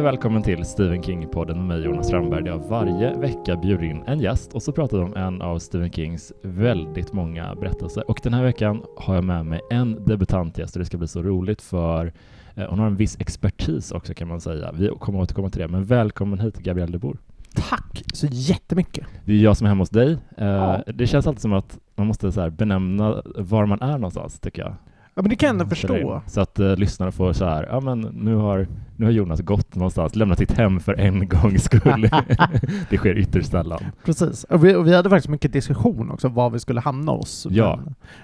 Och välkommen till Stephen King-podden med mig Jonas Strandberg där jag varje vecka bjuder in en gäst och så pratar vi om en av Stephen Kings väldigt många berättelser. Och den här veckan har jag med mig en debutantgäst och det ska bli så roligt för eh, hon har en viss expertis också kan man säga. Vi kommer återkomma till det, men välkommen hit Gabrielle de Boer. Tack så jättemycket. Det är jag som är hemma hos dig. Eh, Ja. Det känns alltid som att man måste så benämna var man är någonstans, tycker jag. Ja, men det kan jag ändå Mm, spela förstå. Så att uh, lyssnare får så här, ja men nu har, nu har Jonas gått någonstans, lämnat sitt hem för en gångs skull. det sker ytterst sällan. Precis. Och vi, och vi hade faktiskt mycket diskussion också var vi skulle hamna oss. Ja.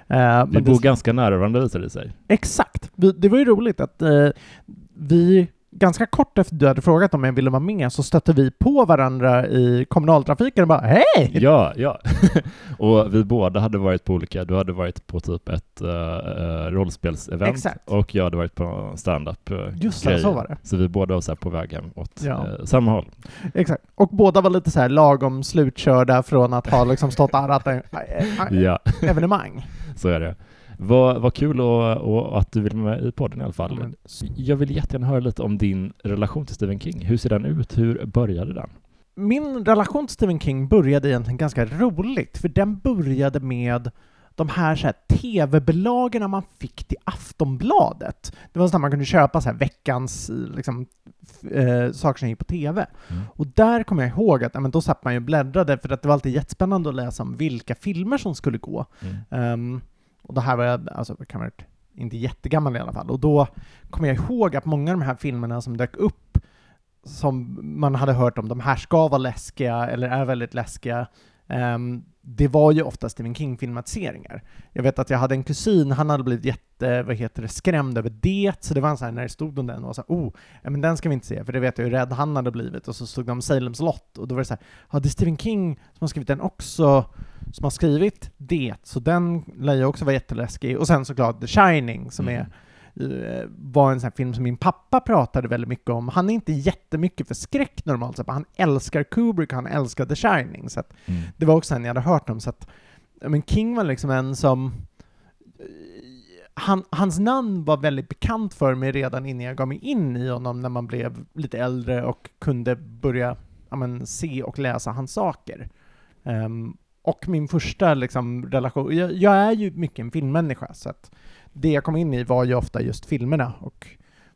Men, eh, Vi men bor det, ganska nära varandra visade det sig. exakt. Vi, det var ju roligt att eh, vi ganska kort efter du hade frågat om jag ville vara med så stötte vi på varandra i kommunaltrafiken och bara hej! Ja, ja. och vi båda hade varit på olika, du hade varit på typ ett uh, rollspelsevent Exakt. och jag hade varit på stand-up uh, Just det, så var det. Så vi båda var så på väg hem åt Ja. eh, samma håll. Exakt. Och båda var lite så här lagom slutkörda från att ha liksom stått och arrat Ja, evenemang. så är det. Vad, vad kul och, och att du vill vara med i podden i alla fall. Men- Jag vill jättegärna höra lite om din relation till Stephen King. Hur ser den ut? Hur började den? Min relation till Stephen King började egentligen ganska roligt, för den började med de här, så här tv-bilagorna man fick till Aftonbladet. Det var så att man kunde köpa så här veckans liksom, eh, saker som gick på tv. Mm. Och där kommer jag ihåg att ja, men då satt man ju och bläddrade, för att det var alltid jättespännande att läsa om vilka filmer som skulle gå. Mm. Ehm, och det här var jag, alltså, jag kan vara inte jättegammal i alla fall. Och då kommer jag ihåg att många av de här filmerna som dök upp, som man hade hört om, de här ska vara läskiga, eller är väldigt läskiga, Um, det var ju ofta Stephen King-filmatiseringar. Jag vet att jag hade en kusin, han hade blivit jätte, vad heter det, skrämd över det, så det var en sån här, när det stod om den, och så här, oh, men den ska vi inte se, för det vet jag hur rädd han hade blivit, och så stod det om Salem's Lot, och då var det så här, ja, det är Stephen King som har skrivit den också, som har skrivit det, så den lär ju också vara jätteläskig. Och sen såklart The Shining, som Mm. är var en sån film som min pappa pratade väldigt mycket om. Han är inte jättemycket för skräck normalt sett, han älskar Kubrick och han älskar The Shining. Så Mm. det var också en jag hade hört om. Så att, men King var liksom en som... eh, Han, hans namn var väldigt bekant för mig redan innan jag gav mig in i honom när man blev lite äldre och kunde börja ja, men, se och läsa hans saker. Ehm, och min första liksom, relation, jag, jag är ju mycket en filmmänniska, så att det jag kom in i var ju ofta just filmerna. Och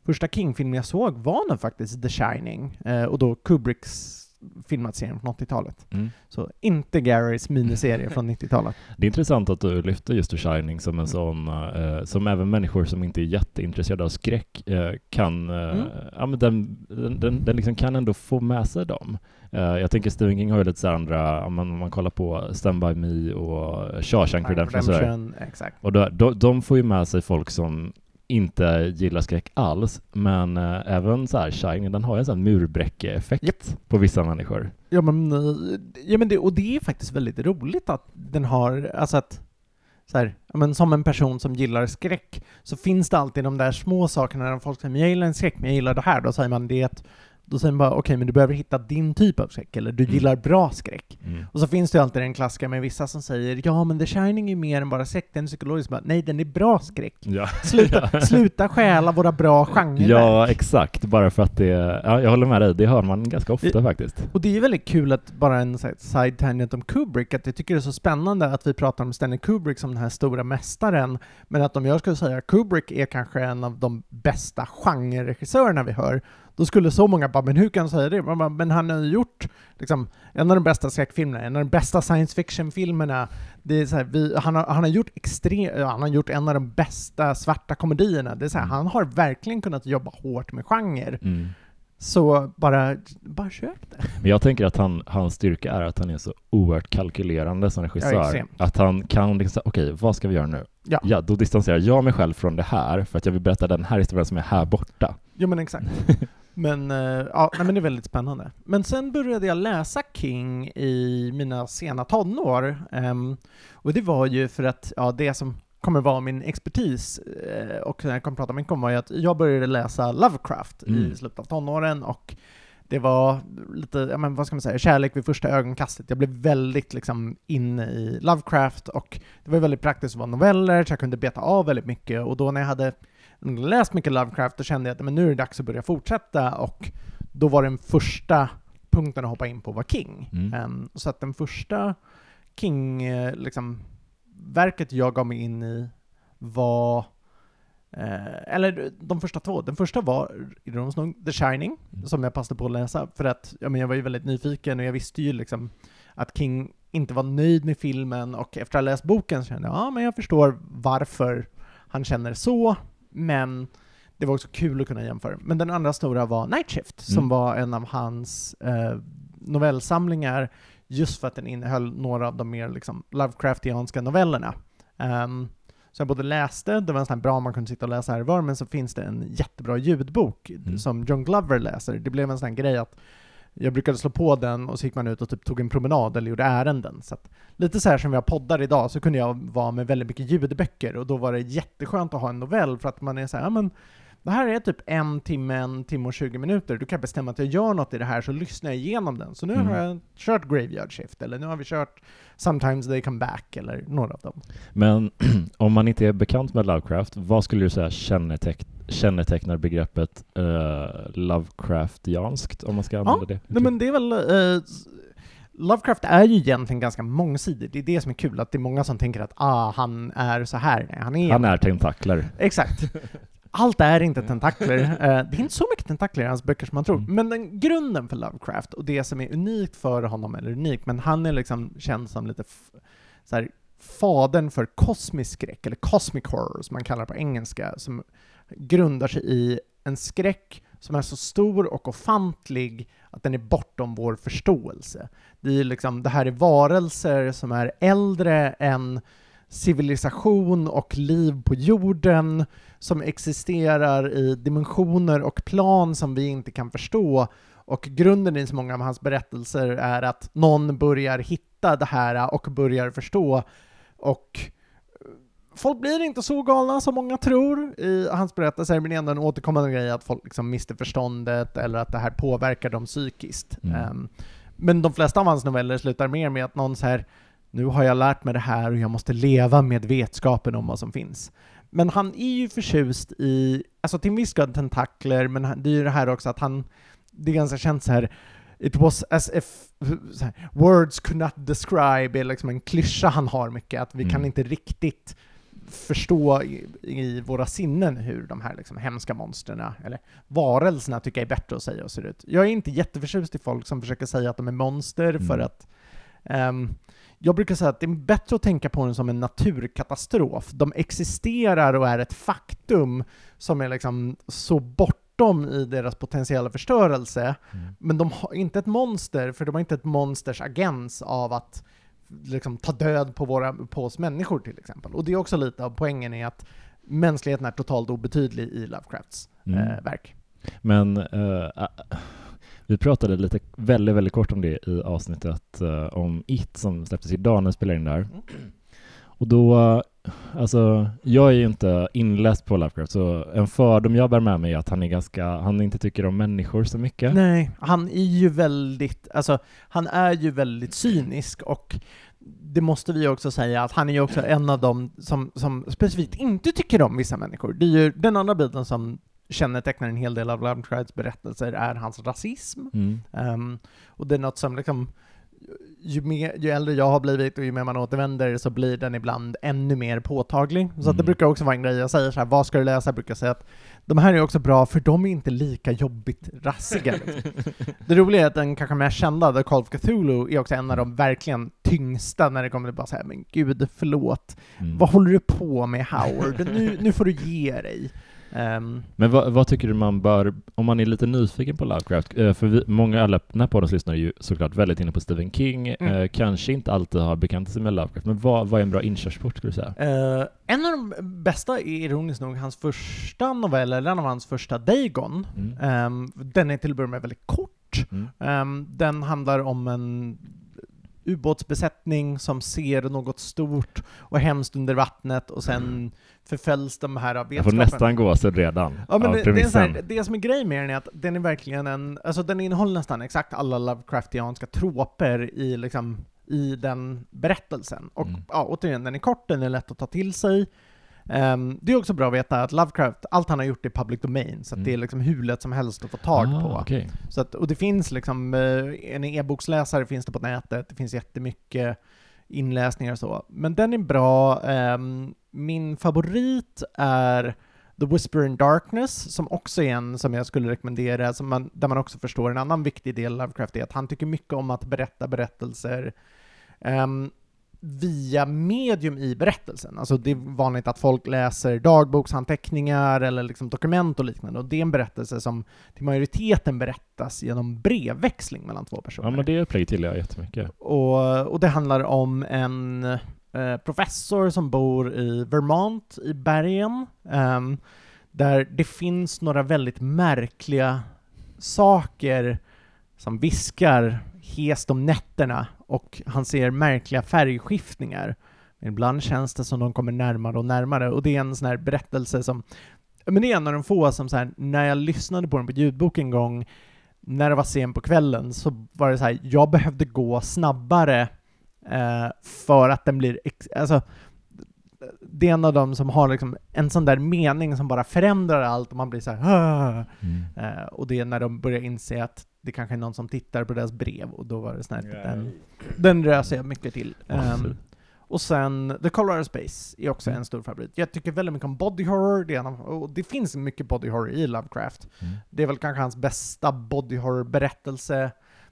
första King-filmen jag såg var nog faktiskt The Shining, eh, och då Kubricks filmatisering från 80-talet. Mm. Så inte Garys miniserie från 90-talet. Det är intressant att du lyfter just The Shining som en sån, eh, som även människor som inte är jätteintresserade av skräck eh, kan, eh, Mm. ja men den, den, den, den liksom kan ändå få med sig dem. Eh, jag tänker Stephen King har ju lite så andra, om man, om man kollar på Stand By Me och Shawshank Redemption och. Redemption, exakt. Och då, de, de får ju med sig folk som inte gillar skräck alls, men eh, även så här Shining, den har ju en sån murbräcke-effekt Japp. på vissa människor. Ja men, eh, ja, men det, och det är faktiskt väldigt roligt att den har, alltså att så här, ja, men som en person som gillar skräck så finns det alltid de där små sakerna när folk säger men jag gillar en skräck, men jag gillar det här. Då säger man det att, då säger man bara okej, men du behöver hitta din typ av skräck, eller du Mm. gillar bra skräck. Mm. Och så finns det ju alltid den klassiska med vissa som säger ja men The Shining är mer än bara skräck, den är psykologisk. Bara, Nej, den är bra skräck. Ja. Sluta, sluta stjäla våra bra genrer. Ja, exakt. Bara för att det, ja, jag håller med dig, det hör man ganska ofta faktiskt. Och det är väldigt kul att bara en side tangent om Kubrick, att jag tycker det är så spännande att vi pratar om Stanley Kubrick som den här stora mästaren, men att om jag skulle säga Kubrick är kanske en av de bästa genreregissörerna vi hör, då skulle så många bara, men hur kan han säga det? Bara, Men han har ju gjort liksom, en av de bästa skräckfilmerna, en av de bästa science fiction-filmerna, han, har, han, har gjort extrem, han har gjort en av de bästa svarta komedierna, det är så här, Mm. han har verkligen kunnat jobba hårt med genre. Mm. Så bara, bara köp det. Men jag tänker att han, hans styrka är att han är så oerhört kalkylerande som regissör. att han kan liksom säga, okej, vad ska vi göra nu? Ja. ja, då distanserar jag mig själv från det här för att jag vill berätta den här historien som är här borta. Jo men exakt. Men, eh, ja, nej, men det är väldigt spännande. Men sen började jag läsa King i mina sena tonår. ehm, och det var ju för att, ja, det som kommer vara min expertis, eh, och när jag kommer prata om var ju att jag började läsa Lovecraft Mm. i slutet av tonåren, och det var lite, ja men vad ska man säga, kärlek vid första ögonkastet. Jag blev väldigt liksom inne i Lovecraft, och det var väldigt praktiskt att vara noveller, så jag kunde beta av väldigt mycket, och då när jag hade läst mycket Lovecraft och kände att men nu är det dags att börja fortsätta och då var den första punkten att hoppa in på var King. Mm. Ehm, så att den första King, eh, liksom, jag gav mig in i var Eh, eller de första två. Den första var ironiskt nog The Shining, Mm. som jag passade på att läsa, för att ja, men jag var ju väldigt nyfiken och jag visste ju liksom att King inte var nöjd med filmen och efter att ha läst boken så kände jag ja, men jag förstår varför han känner så, men det var också kul att kunna jämföra. Men den andra stora var Night Shift, som Mm. var en av hans eh, novellsamlingar, just för att den innehöll några av de mer liksom, Lovecraftianska novellerna. Ehm, så jag både läste, det var en sån här bra man kunde sitta och läsa här och var, men så finns det en jättebra ljudbok Mm. som John Glover läser. Det blev en sån här grej att jag brukade slå på den och så gick man ut och typ tog en promenad eller gjorde ärenden. Så lite så här som jag poddar idag så kunde jag vara med väldigt mycket ljudböcker och då var det jätteskönt att ha en novell för att man är så här, ja men det här är typ en timme, en timme och 20 minuter. Du kan bestämma att jag gör något i det här så lyssnar jag igenom den. Så nu Mm. har jag kört Graveyard Shift eller nu har vi kört Sometimes They Come Back eller några av dem. Men om man inte är bekant med Lovecraft, vad skulle du säga känneteck kännetecknar begreppet uh, Lovecraftianskt, om man ska använda det? Nej men det är väl... s- Lovecraft är ju egentligen ganska mångsidig. Det är det som är kul, att det är många som tänker att ah, han är så här. Nej, han är... Han är tentakler. Exakt. Allt är inte tentakler. Eh, det är inte så mycket tentakler i hans böcker som man tror. Mm. Men den, grunden för Lovecraft, och det som är unikt för honom, eller unikt, men han är liksom känd som lite så här, fadern för kosmisk skräck, eller cosmic horror som man kallar det på engelska, som grundar sig i en skräck som är så stor och ofantlig att den är bortom vår förståelse. Det, är liksom, det här är varelser som är äldre än civilisation och liv på jorden, som existerar i dimensioner och plan som vi inte kan förstå. Och grunden i så många av hans berättelser är att någon börjar hitta det här och börjar förstå. Och folk blir inte så galna som många tror. I hans berättelser det ändå en återkommande grej att folk liksom mister förståndet eller att det här påverkar dem psykiskt. Mm. Ehm, men de flesta av hans noveller slutar mer med att någon så här nu har jag lärt mig det här och jag måste leva med vetskapen om vad som finns. Men han är ju förtjust i, alltså till en viss grad tentakler, men det är ju det här också att han, det är ganska känt så här It was as if här, words could not describe är liksom en klyscha han har mycket, att vi kan Mm. inte riktigt förstå i, i våra sinnen hur de här liksom hemska monstren, eller varelserna tycker jag är bättre att säga och ser ut. Jag är inte jätteförtjust i folk som försöker säga att de är monster för Mm. att ehm, jag brukar säga att det är bättre att tänka på den som en naturkatastrof. De existerar och är ett faktum som är liksom så bortom i deras potentiella förstörelse. Mm. Men de har inte ett monster, för de har inte ett monsters agens av att liksom, ta död på, våra, på oss människor till exempel. Och det är också lite av poängen i att mänskligheten är totalt obetydlig i Lovecrafts Mm. eh, verk. Men äh, vi pratade lite, väldigt, väldigt kort om det i avsnittet eh, om It som släpptes idag när vi spelade in där. Och då, alltså, jag är ju inte inläst på Lovecraft, så en fördom jag bär med mig är att han är ganska, han inte tycker om människor så mycket. Nej, han är ju väldigt, alltså han är ju väldigt cynisk och det måste vi också säga att han är ju också en av dem som, som specifikt inte tycker om vissa människor. Det är ju den andra biten som kännetecknar en hel del av Lovecrafts berättelser är hans rasism. Mm. Ehm, och det är något som liksom, ju, mer, ju äldre jag har blivit och ju mer man återvänder så blir den ibland ännu mer påtaglig. Så att det Mm. brukar också vara en grej, jag säger så här, vad ska du läsa? Jag brukar säga att de här är också bra för de är inte lika jobbigt rassiga. Liksom. Det roliga är att den kanske mest kända, The Call of Cthulhu, är också en av de verkligen tyngsta när det kommer till bara säga men gud, förlåt. Mm. Vad håller du på med Howard? Nu, nu får du ge dig. Ehm, Men vad, vad tycker du man bör, om man är lite nyfiken på Lovecraft, eh, för vi, många, alla den här poddens lyssnare är ju såklart väldigt inne på Stephen King, Mm. eh, kanske inte alltid har bekantat sig med Lovecraft, men vad, vad är en bra inkörsport skulle du säga? Eh, en av de bästa är ironiskt nog hans första novell, eller en av hans första, Dagon. Mm. Ehm, den är till att börja med väldigt kort. Mm. Ehm, den handlar om en ubåtsbesättning som ser något stort och hemskt under vattnet och sen förföljs de här av Jag får vetskapen. nästan gåshud redan Ja, men det, det, är här, det som är grejen med den är att den är verkligen en, alltså den innehåller nästan exakt alla Lovecraftianska troper i liksom, i den berättelsen. Och Mm. ja, återigen, den är kort, den är lätt att ta till sig. Ehm, det är också bra att veta att Lovecraft, allt han har gjort är public domain, så Mm. det är liksom hur lätt som helst att få tag ah, på. okej. Så att, och det finns liksom, eh, en e-boksläsare finns det på nätet, det finns jättemycket inläsningar och så. Men den är bra. Ehm, min favorit är The Whisper in Darkness, som också är en som jag skulle rekommendera, som man, där man också förstår en annan viktig del av Lovecraft är att han tycker mycket om att berätta berättelser ehm, via medium i berättelsen. Alltså det är vanligt att folk läser dagboksanteckningar eller liksom dokument och liknande, och det är en berättelse som till majoriteten berättas genom brevväxling mellan två personer. Ja, men det upplägget gillar jag jättemycket. Och, och det handlar om en eh, professor som bor i Vermont, i bergen, ehm, där det finns några väldigt märkliga saker som viskar hest om nätterna och han ser märkliga färgskiftningar. Men ibland känns det som de kommer närmare och närmare och det är en sån här berättelse som men det är en av de få som så här, när jag lyssnade på den på ljudbok en gång, när det var sen på kvällen, så var det så här, jag behövde gå snabbare eh, för att den blir, ex- alltså, det är en av dem som har liksom en sån där mening som bara förändrar allt och man blir så här. Mm. eh, och det är när de börjar inse att det kanske är någon som tittar på deras brev och då var det sån här, den, den röser jag mycket till. Fy. och sen The Colorado Space är också Mm. en stor favorit. Jag tycker väldigt mycket om body horror, det, av, och det finns mycket body horror i Lovecraft. Mm. Det är väl kanske hans bästa body horror-berättelse.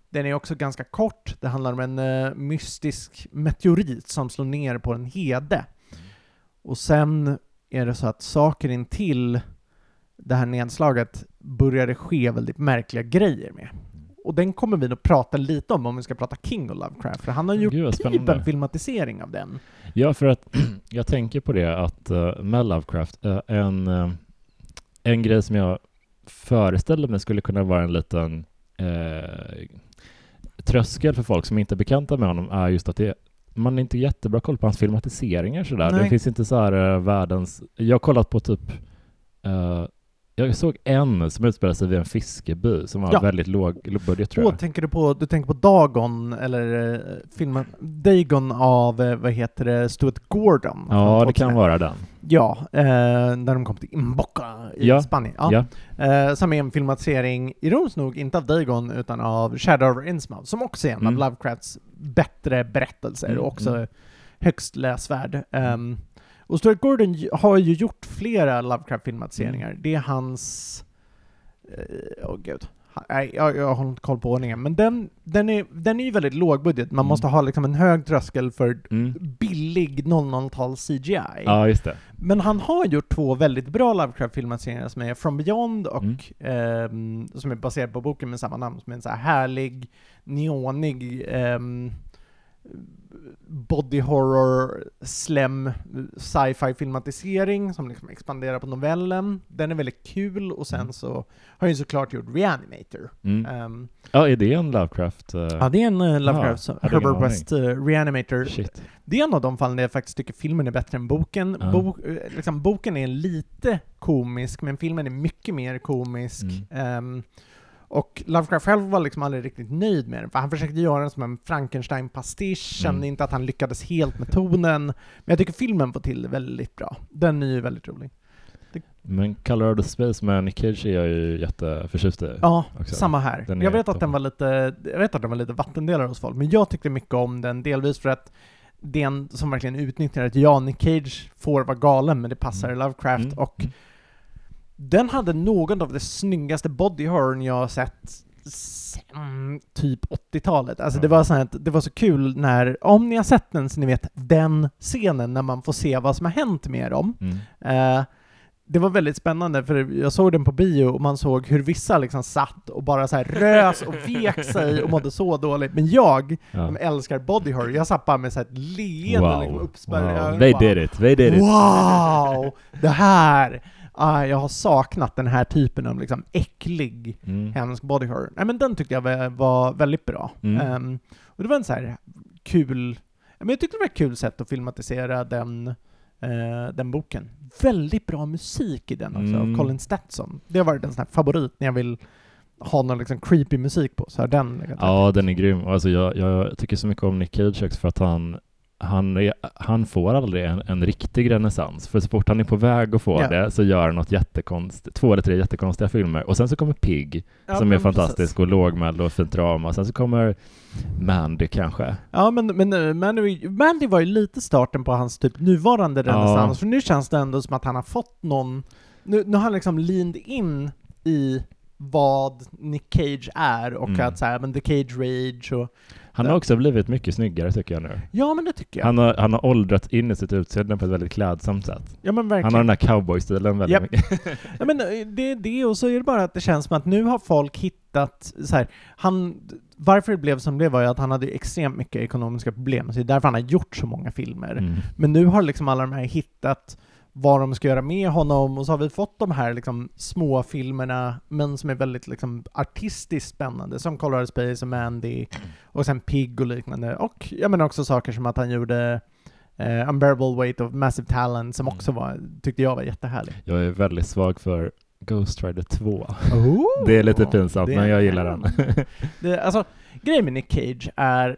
Den är också ganska kort. Det handlar om en eh, mystisk meteorit som slår ner på en hede. Och sen är det så att saker intill det här nedslaget börjar det ske väldigt märkliga grejer med. Och den kommer vi nog prata lite om om vi ska prata King och Lovecraft, för han har gjort Gud, typ en filmatisering av den. Ja, för att jag tänker på det att uh, med Lovecraft, eh, en, eh, en grej som jag föreställer mig skulle kunna vara en liten eh, tröskel för folk som inte är bekanta med honom är just att det man är inte jättebra koll på hans filmatiseringar sådär. Nej. Det finns inte så här eh, världens... Jag har kollat på typ... eh, jag såg en som utspelade sig vid en fiskeby som var Ja. väldigt låg låg budget tror Åh, jag. tänker du på, du tänker på Dagon, eller eh, filmen Dagon av, eh, vad heter det, Stuart Gordon? Ja, det kan 2001. vara den. Ja, eh, när de kom till Imboca i Ja, Spanien. Ja. Eh, som är en filmatisering, ironiskt nog, inte av Dagon, utan av Shadow over Innsmouth, som också är en Mm. av Lovecrafts bättre berättelser, Mm, och också mm. högst läsvärd. Ehm, och Stuart Gordon har ju gjort flera Lovecraft-filmatiseringar. Mm. Det är hans... eh, Åh gud. Nej, jag, jag har inte koll på ordningen. Men den, den, är, den är ju väldigt lågbudget. Man Mm. måste ha liksom en hög tröskel för Mm. billig 00-tal CGI. Ja, just det. Men han har gjort två väldigt bra Lovecraft-filmatiseringar som är From Beyond och Mm. ehm, som är baserad på boken med samma namn, som är en så här härlig, neonig ehm, body horror, slem, sci-fi filmatisering som liksom expanderar på novellen. Den är väldigt kul och sen Mm. så har han ju såklart gjort Reanimator. Mm. Ehm, Ja, är det en Lovecraft? eh, ja, det är en uh, Lovecraft, ingen Herbert. West eh, Reanimator. Shit. Det är en av de fallen där jag faktiskt tycker filmen är bättre än boken. Ja. Bo, liksom, boken är lite komisk, men filmen är mycket mer komisk. Mm. Ehm, och Lovecraft själv var liksom aldrig riktigt nöjd med den, för han försökte göra den som en Frankenstein-pastisch, kände Mm. inte att han lyckades helt med tonen. Men jag tycker filmen får till det väldigt bra. Den är ju väldigt rolig. Men Colorado Space med Nick Cage är jag ju jätteförtjust i. Ja, också. samma här. Jag vet att den var lite, jag vet att den var lite vattendelare hos folk, men jag tyckte mycket om den, delvis för att det är en som verkligen utnyttjar att ja, Nick Cage får vara galen, men det passar Mm. Lovecraft, Mm, och mm. Den hade någon av det snyggaste body horrorn jag har sett sen typ 80-talet. Alltså det var så här det var så kul när, om ni har sett den så ni vet den scenen när man får se vad som har hänt med dem. Mm. Eh, det var väldigt spännande för jag såg den på bio och man såg hur vissa liksom satt och bara så här rös och vek sig och mådde så dåligt. Men jag, Ja. som älskar body horror, jag satt bara med så här ett leende liksom uppspärrade wow. They Bara, did it, they did it. Wow! Det här! Ah, jag har saknat den här typen av liksom äcklig, Mm. hemsk body horror. Nej men den tyckte jag var, väldigt bra. Mm. Ehm, och det var en så här kul, men jag tyckte det var ett kul sätt att filmatisera den, eh, den boken. Väldigt bra musik i den också, Mm. av Colin Stetson. Det har varit en sån här favorit när jag vill ha någon liksom creepy musik på, så har den Ja, den är grym. Alltså jag, jag tycker så mycket om Nick Cage för att han han, är, han får aldrig en, en riktig renässans, för så fort han är på väg att få Ja. det så gör han något jättekonstigt, två eller tre jättekonstiga filmer och sen så kommer Pig Ja, som är fantastisk precis. och lågmäld och fint drama, sen så kommer Mandy kanske. Ja, men, men eh, Mandy, Mandy var ju lite starten på hans typ nuvarande Ja. renässans, för nu känns det ändå som att han har fått någon... Nu, nu har han liksom leaned in i vad Nick Cage är och Mm. att så här, men The Cage Rage och... Han har också blivit mycket snyggare tycker jag nu. Ja, men det tycker jag. Han har, han har åldrats in i sitt utseende på ett väldigt klädsamt sätt. ja, men verkligen. Han har den här cowboystilen väldigt Japp. mycket. Ja, men eh, det är det, och så är det bara att det känns som att nu har folk hittat så här, han, varför det blev som det blev var ju att han hade extremt mycket ekonomiska problem, så det är därför han har gjort så många filmer. Mm. Men nu har liksom alla de här hittat vad de ska göra med honom, och så har vi fått de här liksom små filmerna, men som är väldigt liksom artistiskt spännande, som Colorado Space och Mandy, och sen Pig och liknande. Och jag menar också saker som att han gjorde eh, Unbearable Weight of Massive Talent, som Mm. också var, tyckte jag var jättehärlig. Jag är väldigt svag för Ghost Rider 2. Oh, Det är lite pinsamt, men jag gillar den. Det, alltså, grejen med Nick Cage är,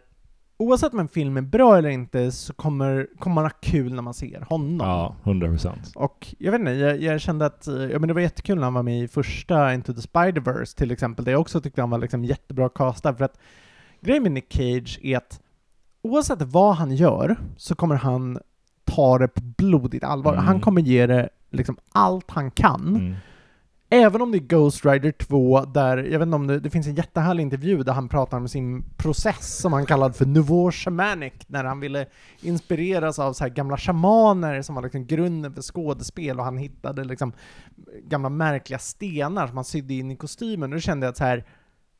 oavsett om en film är bra eller inte, så kommer, kommer man ha kul när man ser honom. ja, 100 procent. Och jag vet inte, jag, jag kände att eh, ja, men det var jättekul när han var med i första Into the Spider-Verse till exempel, där jag också tyckte han var liksom jättebra castad, för att grejen med Nick Cage är att oavsett vad han gör så kommer han ta det på blodigt allvar. Mm. Han kommer ge det liksom allt han kan. Mm. Även om det är Ghost Rider 2, där, jag vet inte om det, det finns en jättehärlig intervju där han pratar om sin process som han kallade för Nouveau Shamanic, när han ville inspireras av så här gamla shamaner som var liksom grunden för skådespel och han hittade liksom gamla märkliga stenar som han sydde in i kostymen. Och då kände jag att så här,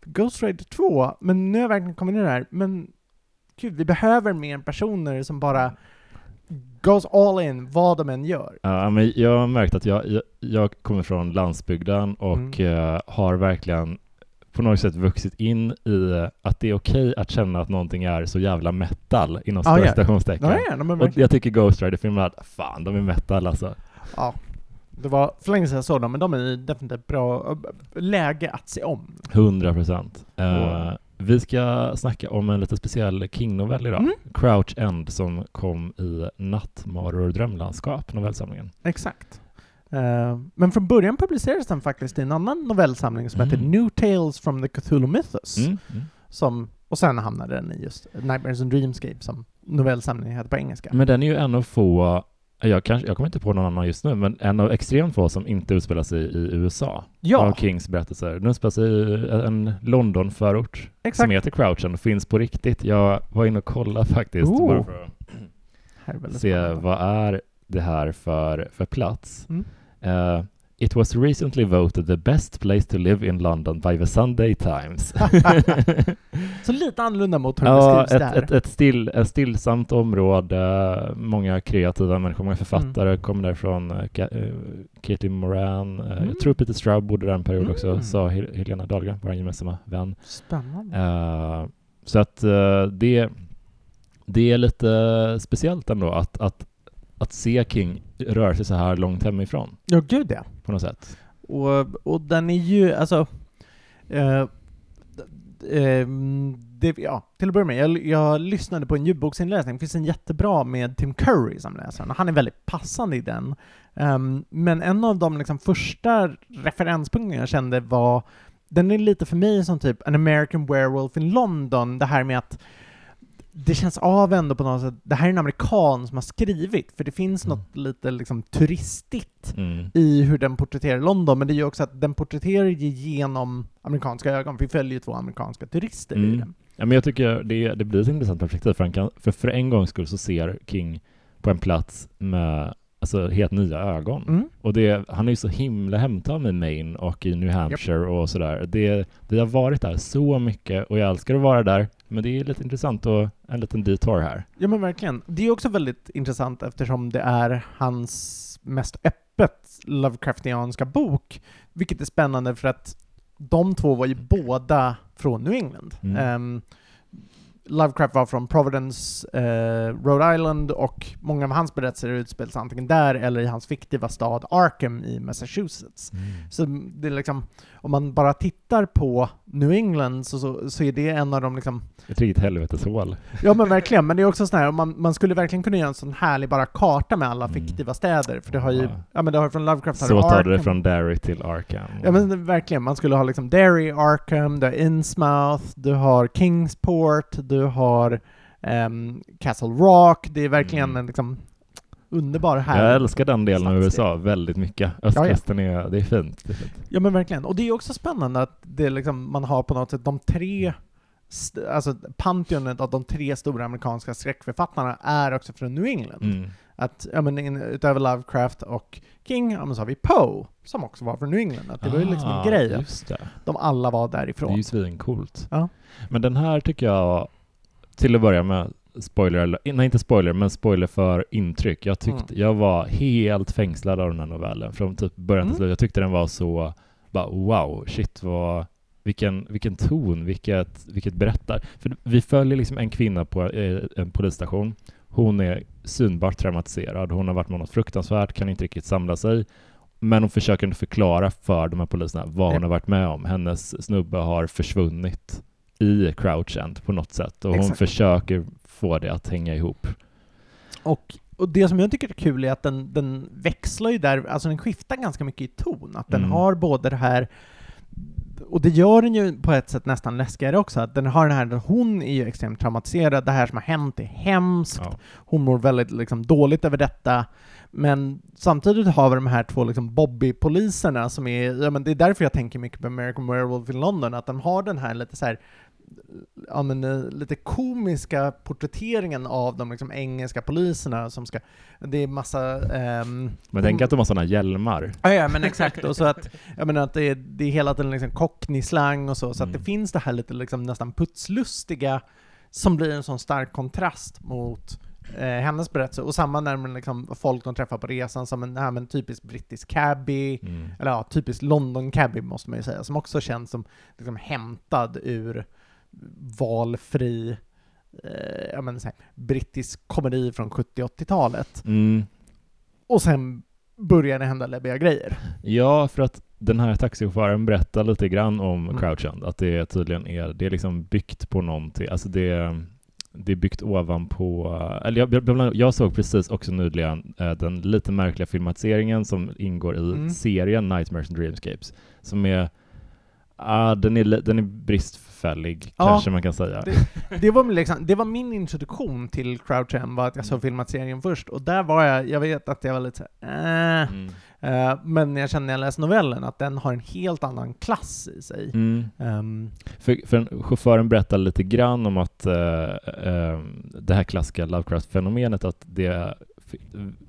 Ghost Rider 2, men nu har jag verkligen kommit ner här, men gud, vi behöver mer personer som bara goes all in, vad de än gör. Ja, men jag har märkt att jag, jag, jag kommer från landsbygden och Mm. eh, har verkligen på något sätt vuxit in i att det är okej att känna att någonting är så jävla metal inom Ja, ja. citationstecken. Ja, ja, är Och jag tycker Ghost Rider-filmerna, fan de är metal alltså. Ja. Det var för länge sedan jag såg dem, men de är definitivt bra läge att se om. 100 procent. Och- vi ska snacka om en lite speciell King-novell idag. Mm. Crouch End som kom i Nattmaror och drömlandskap, novellsamlingen. Exakt. Eh, men från början publicerades den faktiskt i en annan novellsamling som Mm. heter New Tales from the Cthulhu Mythos. Mm. Mm. Som, och sen hamnade den i just Nightmares and Dreamscape som novellsamlingen heter på engelska. Men den är ju en av få, jag, kanske, jag kommer inte på någon annan just nu, men en av extremt få som inte utspelar sig i USA. ja, Av Kings berättelser. Den utspelar sig i en London-förort som heter Crouchen och finns på riktigt. Jag var inne och kollade faktiskt Oh. bara för att se spännande. vad är det här för, för plats. Mm. Eh, It was recently voted the best place to live in London by the Sunday Times. Så lite annorlunda mot hur det ja, beskrivs ett, där. ett, ett, still, ett stillsamt område, många kreativa människor, många författare Mm. kommer därifrån. eh, eh, Katie Moran, eh, Mm. jag tror Peter Straub bodde där en period också, Mm. sa Hel- Helena Dahlgren, vår gemensamma vän. Spännande. Eh, så att eh, det, det är lite speciellt ändå att, att, att se King röra sig så här långt hemifrån Ja, gud ja på något sätt. Och, och den är ju, alltså... Eh, eh, det, ja, till att börja med, jag, jag lyssnade på en ljudboksinläsning. Det finns en jättebra med Tim Curry som läser den, och han är väldigt passande i den. Um, men en av de liksom, första referenspunkterna jag kände var, den är lite för mig som typ An American Werewolf in London, det här med att det känns av ändå på något sätt, det här är en amerikan som har skrivit, för det finns Mm. något lite liksom turistigt Mm. i hur den porträtterar London, men det är ju också att den porträtterar genom amerikanska ögon. Vi följer ju två amerikanska turister i Mm. den. Ja, men jag tycker det, det blir ett intressant perspektiv, för, kan, för för en gångs skull så ser King på en plats med alltså, helt nya ögon. Mm. Och det, han är ju så himla hemtam i Maine och i New Hampshire och sådär. Det, vi har varit där så mycket och jag älskar att vara där, men det är lite intressant och en liten detour här. Ja men verkligen. Det är också väldigt intressant eftersom det är hans mest öppet Lovecraftianska bok, vilket är spännande för att de två var ju båda från New England. Mm. Ehm, Lovecraft var från Providence, eh, Rhode Island och många av hans berättelser utspelas antingen där eller i hans fiktiva stad Arkham i Massachusetts. Så det är liksom, om man bara tittar på New England så, så, så är det en av de liksom Ett riktigt helveteshål. Ja men verkligen, men det är också sån här, man, man skulle verkligen kunna göra en sån härlig bara karta med alla Mm. fiktiva städer, för det har ju, Ja. men det har från Lovecraft har Så tar du det från Derry till Arkham. Ja men verkligen, man skulle ha liksom Derry, Arkham, du har Innsmouth, du har Kingsport, du har ehm, Castle Rock, det är verkligen Mm. en liksom underbar här. Jag älskar den delen av. USA väldigt mycket. Östkusten är, det är fint. Det är fint. Ja men verkligen, och det är också spännande att det liksom, man har på något sätt de tre Alltså pantheonet av de tre stora amerikanska skräckförfattarna är också från New England. Mm. Att, ja men in, utöver Lovecraft och King, ja men så har vi Poe, som också var från New England. Att det var ju liksom en Ah, grej, det. de alla var Det är därifrån. ju svincoolt. Ja. Men den här tycker jag, till att börja med, spoiler, nej inte spoiler, men spoiler för intryck. Jag tyckte, jag var helt fängslad av den här novellen från typ början till Mm. slut. Jag tyckte den var så, bara wow, shit vad, vilken, vilken ton, vilket, vilket berättar. För vi följer liksom en kvinna på eh, en polisstation. Hon är synbart traumatiserad. Hon har varit med något fruktansvärt, kan inte riktigt samla sig. Men hon försöker förklara för de här poliserna vad hon har varit med om. Hennes snubbe har försvunnit i Crouch End på något sätt och hon Exakt. försöker få det att hänga ihop. Och, och det som jag tycker är kul är att den, den växlar ju där, alltså den skiftar ganska mycket i ton. Att den Mm. har både det här, och det gör den ju på ett sätt nästan läskigare också, att den har den här, hon är ju extremt traumatiserad, det här som har hänt är hemskt, Ja. hon mår väldigt liksom, dåligt över detta, men samtidigt har vi de här två liksom, Bobby-poliserna som är, ja men det är därför jag tänker mycket på American Werewolf in London, att de har den här lite så här ja, men, eh, lite komiska porträtteringen av de liksom, engelska poliserna som ska, det är massa... ehm, Men tänk att de har sådana hjälmar. Ja, ja men exakt, och så att, jag menar att det är, det är hela tiden liksom cockney-slang och så, så att Mm. det finns det här lite liksom nästan putslustiga som blir en sån stark kontrast mot eh, hennes berättelse, och samma när man liksom, folk de träffar på resan som en, ja, men typisk brittisk cabbie, Mm. eller ja, typiskt London cabbie måste man ju säga, som också känns som liksom hämtad ur valfri eh, ja, men, här, brittisk komedi från 70-80-talet. Mm. Och sen börjar det hända läbbiga grejer. Ja, för att den här taxichauffören berättar lite grann om Mm. Crouch End, att det tydligen är, det är liksom byggt på någonting, alltså det, det är byggt ovanpå, eller jag, jag, såg precis också nyligen eh, den lite märkliga filmatiseringen som ingår i Mm. serien Nightmares and Dreamscapes, som är, ah, den är, den är bristfällig, Ja, kanske man kan säga. Det var, liksom, det var min introduktion till Crouch var att jag såg Mm. filmatiseringen först, och där var jag, jag vet att jag var lite såhär, äh, Mm. eh, men jag kände när jag läste novellen att den har en helt annan klass i sig. Mm. Ehm, För, för en- chauffören berättar lite grann om att eh, eh, det här klassiska Lovecraft-fenomenet att det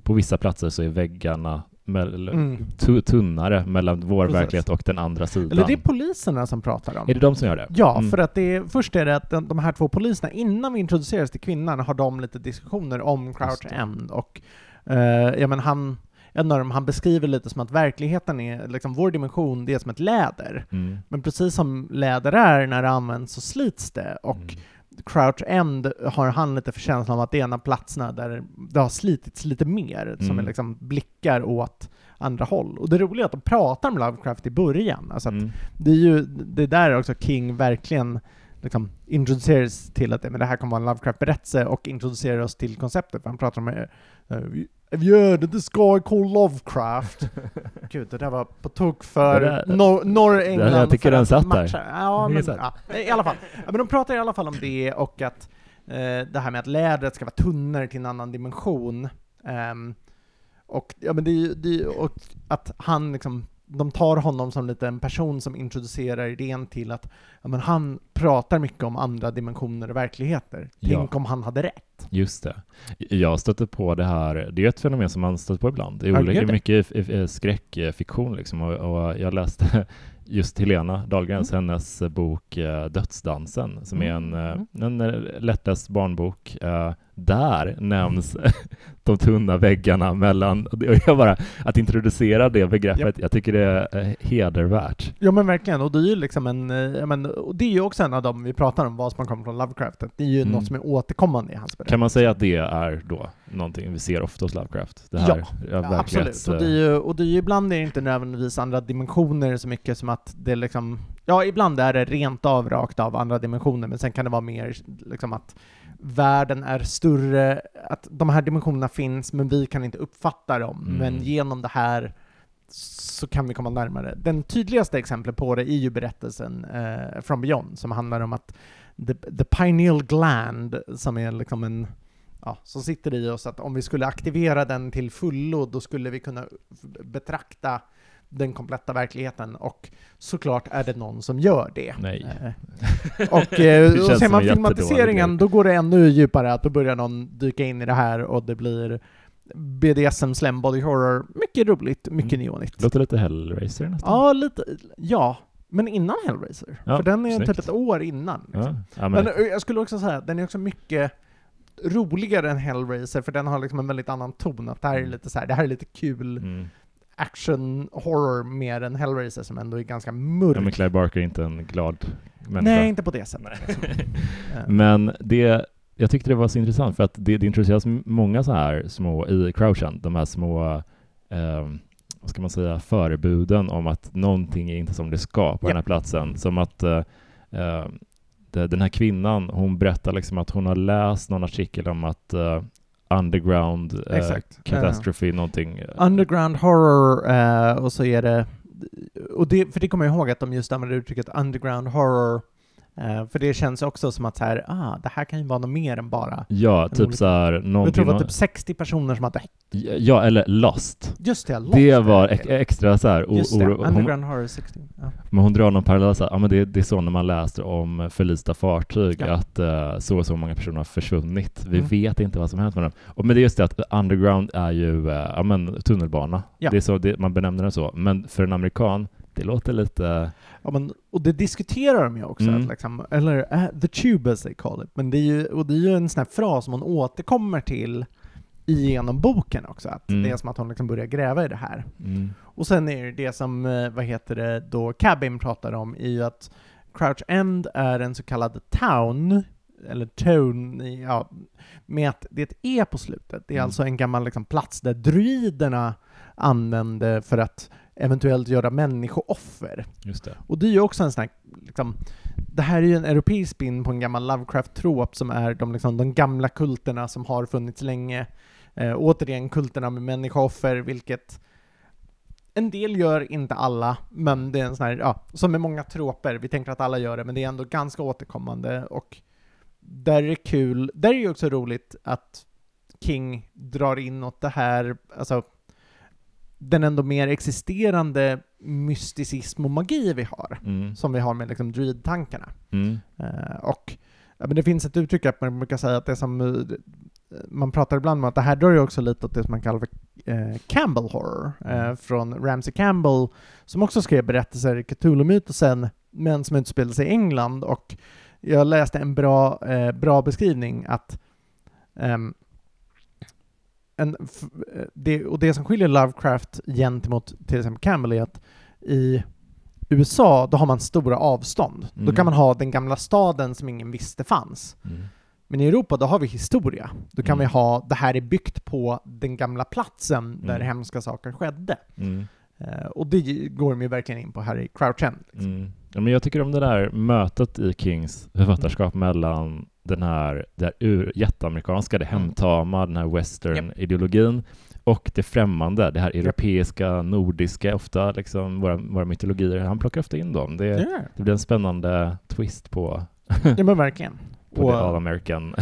på vissa platser så är väggarna Mm. tu- tunnare mellan vår Precis. verklighet och den andra sidan. eller det är poliserna som pratar om. Är det de som gör det? Ja, Mm. för att det är, först är det att de, de här två poliserna, innan vi introduceras till kvinnan, har de lite diskussioner om Crouch. End och eh, ja men han, en av dem, han beskriver lite som att verkligheten är, liksom vår dimension, det är som ett läder. Mm. Men precis som läder är när det används så slits det och Mm. Crouch End har han lite för känslan av att det är en av platserna där det har slitits lite mer, som Mm. är liksom blickar åt andra håll. Och det roliga är att de pratar om Lovecraft i början, alltså Mm. det är ju det är där också King verkligen liksom introduceras till att men det här kommer vara en Lovecraft-berättelse och introducerar oss till konceptet. För han pratar om heard of this guy called Lovecraft? Gud, det där var på tok för Det där- England. jag tycker den att satt där. Ja, men, ja, i alla fall. Ja, men de pratar i alla fall om det och att eh, det här med att lädret ska vara tunnare till en annan dimension. Ehm, och, ja, men det, det, och att han liksom, de tar honom som lite en person som introducerar idén till att ja, men han pratar mycket om andra dimensioner och verkligheter. Ja. Tänk om han hade rätt. Just det. Jag stötte på det här, det är ett fenomen som man stöter på ibland. I Ja, olika, ja. mycket skräckfiktion liksom. Och, och jag läste just Helena Dahlgrens, Mm. hennes bok eh, Dödsdansen, som är en, Mm. eh, en eh, lättläst barnbok. Eh, Där nämns de tunna väggarna mellan, och jag bara, att introducera det begreppet, jag tycker det är eh, hedervärt. Ja men verkligen, och det är ju liksom en, eh, men, och det är ju också en av dem vi pratar om, vad som kommer från Lovecraft, det är ju Mm. något som är återkommande i hans berättelse. Kan man säga att det är då någonting vi ser ofta hos Lovecraft? Det här, Ja, ja, Absolut, och det, är ju, och det är ju ibland är det inte nödvändigtvis andra dimensioner så mycket som att det liksom, ja ibland är det rent av rakt av andra dimensioner, men sen kan det vara mer liksom att världen är större, att de här dimensionerna finns, men vi kan inte uppfatta dem, Mm. men genom det här så kan vi komma närmare. Den tydligaste exemplet på det är ju berättelsen eh, From Beyond, som handlar om att the, the pineal gland, som är liksom en ja, som sitter i oss, att om vi skulle aktivera den till fullo, då skulle vi kunna betrakta den kompletta verkligheten, och såklart är det någon som gör det. Nej. Eh, Och, eh, och ser man filmatiseringen, då går det ännu djupare, att då börjar någon dyka in i det här och det blir BDSM, slam body horror, mycket roligt, mycket Mm. neonigt. Låter lite Hellraiser nästan. Ja, lite, ja. Men innan Hellraiser. Ja, för den är snyggt. typ ett år innan. Liksom. Ja, men, eh, jag skulle också säga att den är också mycket roligare än Hellraiser, för den har liksom en väldigt annan ton. Att det här är Mm. lite så här, det här är lite kul mm. Action horror mer än Hellraiser som ändå är ganska mörk. ja, men Clive Barker är inte en glad människa. Nej, inte på det sättet. Liksom. Eh, Men det, jag tyckte det var så intressant för att det, det introduceras många så här små i Crouchen, de här små, eh, vad ska man säga, förebuden om att någonting är inte som det ska på Ja. den här platsen. Som att eh, eh, det- den här kvinnan, hon berättar liksom att hon har läst någon artikel om att eh, underground eh, catastrophe, någonting. eh, Underground horror, eh, och så är det, och det, för det kommer jag ihåg att de just använder uttrycket underground horror, eh, för det känns också som att så här, ah, det här kan ju vara något mer än bara Ja, typ olika- så här, Jag tror någonting, det var typ 60 personer som hade ja, eller Lost. Just det, Lost. Det var ex- extra så här, Just det, hon, Underground Horror 60. Ja. Men hon drar någon parallell, så här, ja, men det, det är så när man läser om förlista fartyg, Ja. att eh, så och så många personer har försvunnit. Vi Mm. vet inte vad som hänt med dem. Och, men det är just det att underground är ju eh, ja, men, tunnelbana. Ja. Det är så, det, man benämner det så. Men för en amerikan, det låter lite... Ja, men, och det diskuterar de ju också, Mm. att liksom, eller uh, the tube as they call it, men det är ju, och det är ju en sån här fras som hon återkommer till genom boken också, att Mm. det är som att hon liksom börjar gräva i det här. Mm, Och sen är det det som, eh, vad heter det, då Cabin pratar om, är ju att Crouch End är en så kallad town, eller tone, ja, med att det är E på slutet. Det är Mm. alltså en gammal liksom, plats där druiderna använde för att eventuellt göra människooffer. just det. Och det är ju också en sån här, liksom, det här är ju en europeisk spin på en gammal Lovecraft-trop som är de, liksom, de gamla kulterna som har funnits länge. Eh, återigen kulterna med människooffer, vilket en del gör, inte alla, men det är en sån här, ja, som med många troper, vi tänker att alla gör det, men det är ändå ganska återkommande och där är det kul, där är det ju också roligt att King drar in åt det här, alltså den ändå mer existerande mysticism och magi vi har, Mm, som vi har med liksom druid-tankarna. mm, och ja, men det finns ett uttryck att man brukar säga att det som eh, man pratar ibland om att det här drar ju också lite åt det som man kallar för eh, Campbell horror, eh, Mm. från Ramsey Campbell, som också skrev berättelser i Cthulhu-mytosen, men som utspelar sig i England. Och jag läste en bra, eh, bra beskrivning att ehm, en, eh, det, och det som skiljer Lovecraft gentemot till exempel Campbell är att i USA, då har man stora avstånd. Då Mm. kan man ha den gamla staden som ingen visste fanns. mm. Men i Europa, då har vi historia. Då kan Mm. vi ha, det här är byggt på den gamla platsen där Mm. hemska saker skedde. Mm. Eh, och det går de ju verkligen in på här i Crouch End. Liksom. Mm. Ja, men jag tycker om det där mötet i Kings författarskap mellan den här, det här ur, jätteamerikanska, det Mm. hemtama, den här western-ideologin och det främmande, det här europeiska, nordiska, ofta liksom våra, våra mytologier. Han plockar ofta in dem. Det, Ja. det blir en spännande twist på, ja men verkligen. på Och, all American.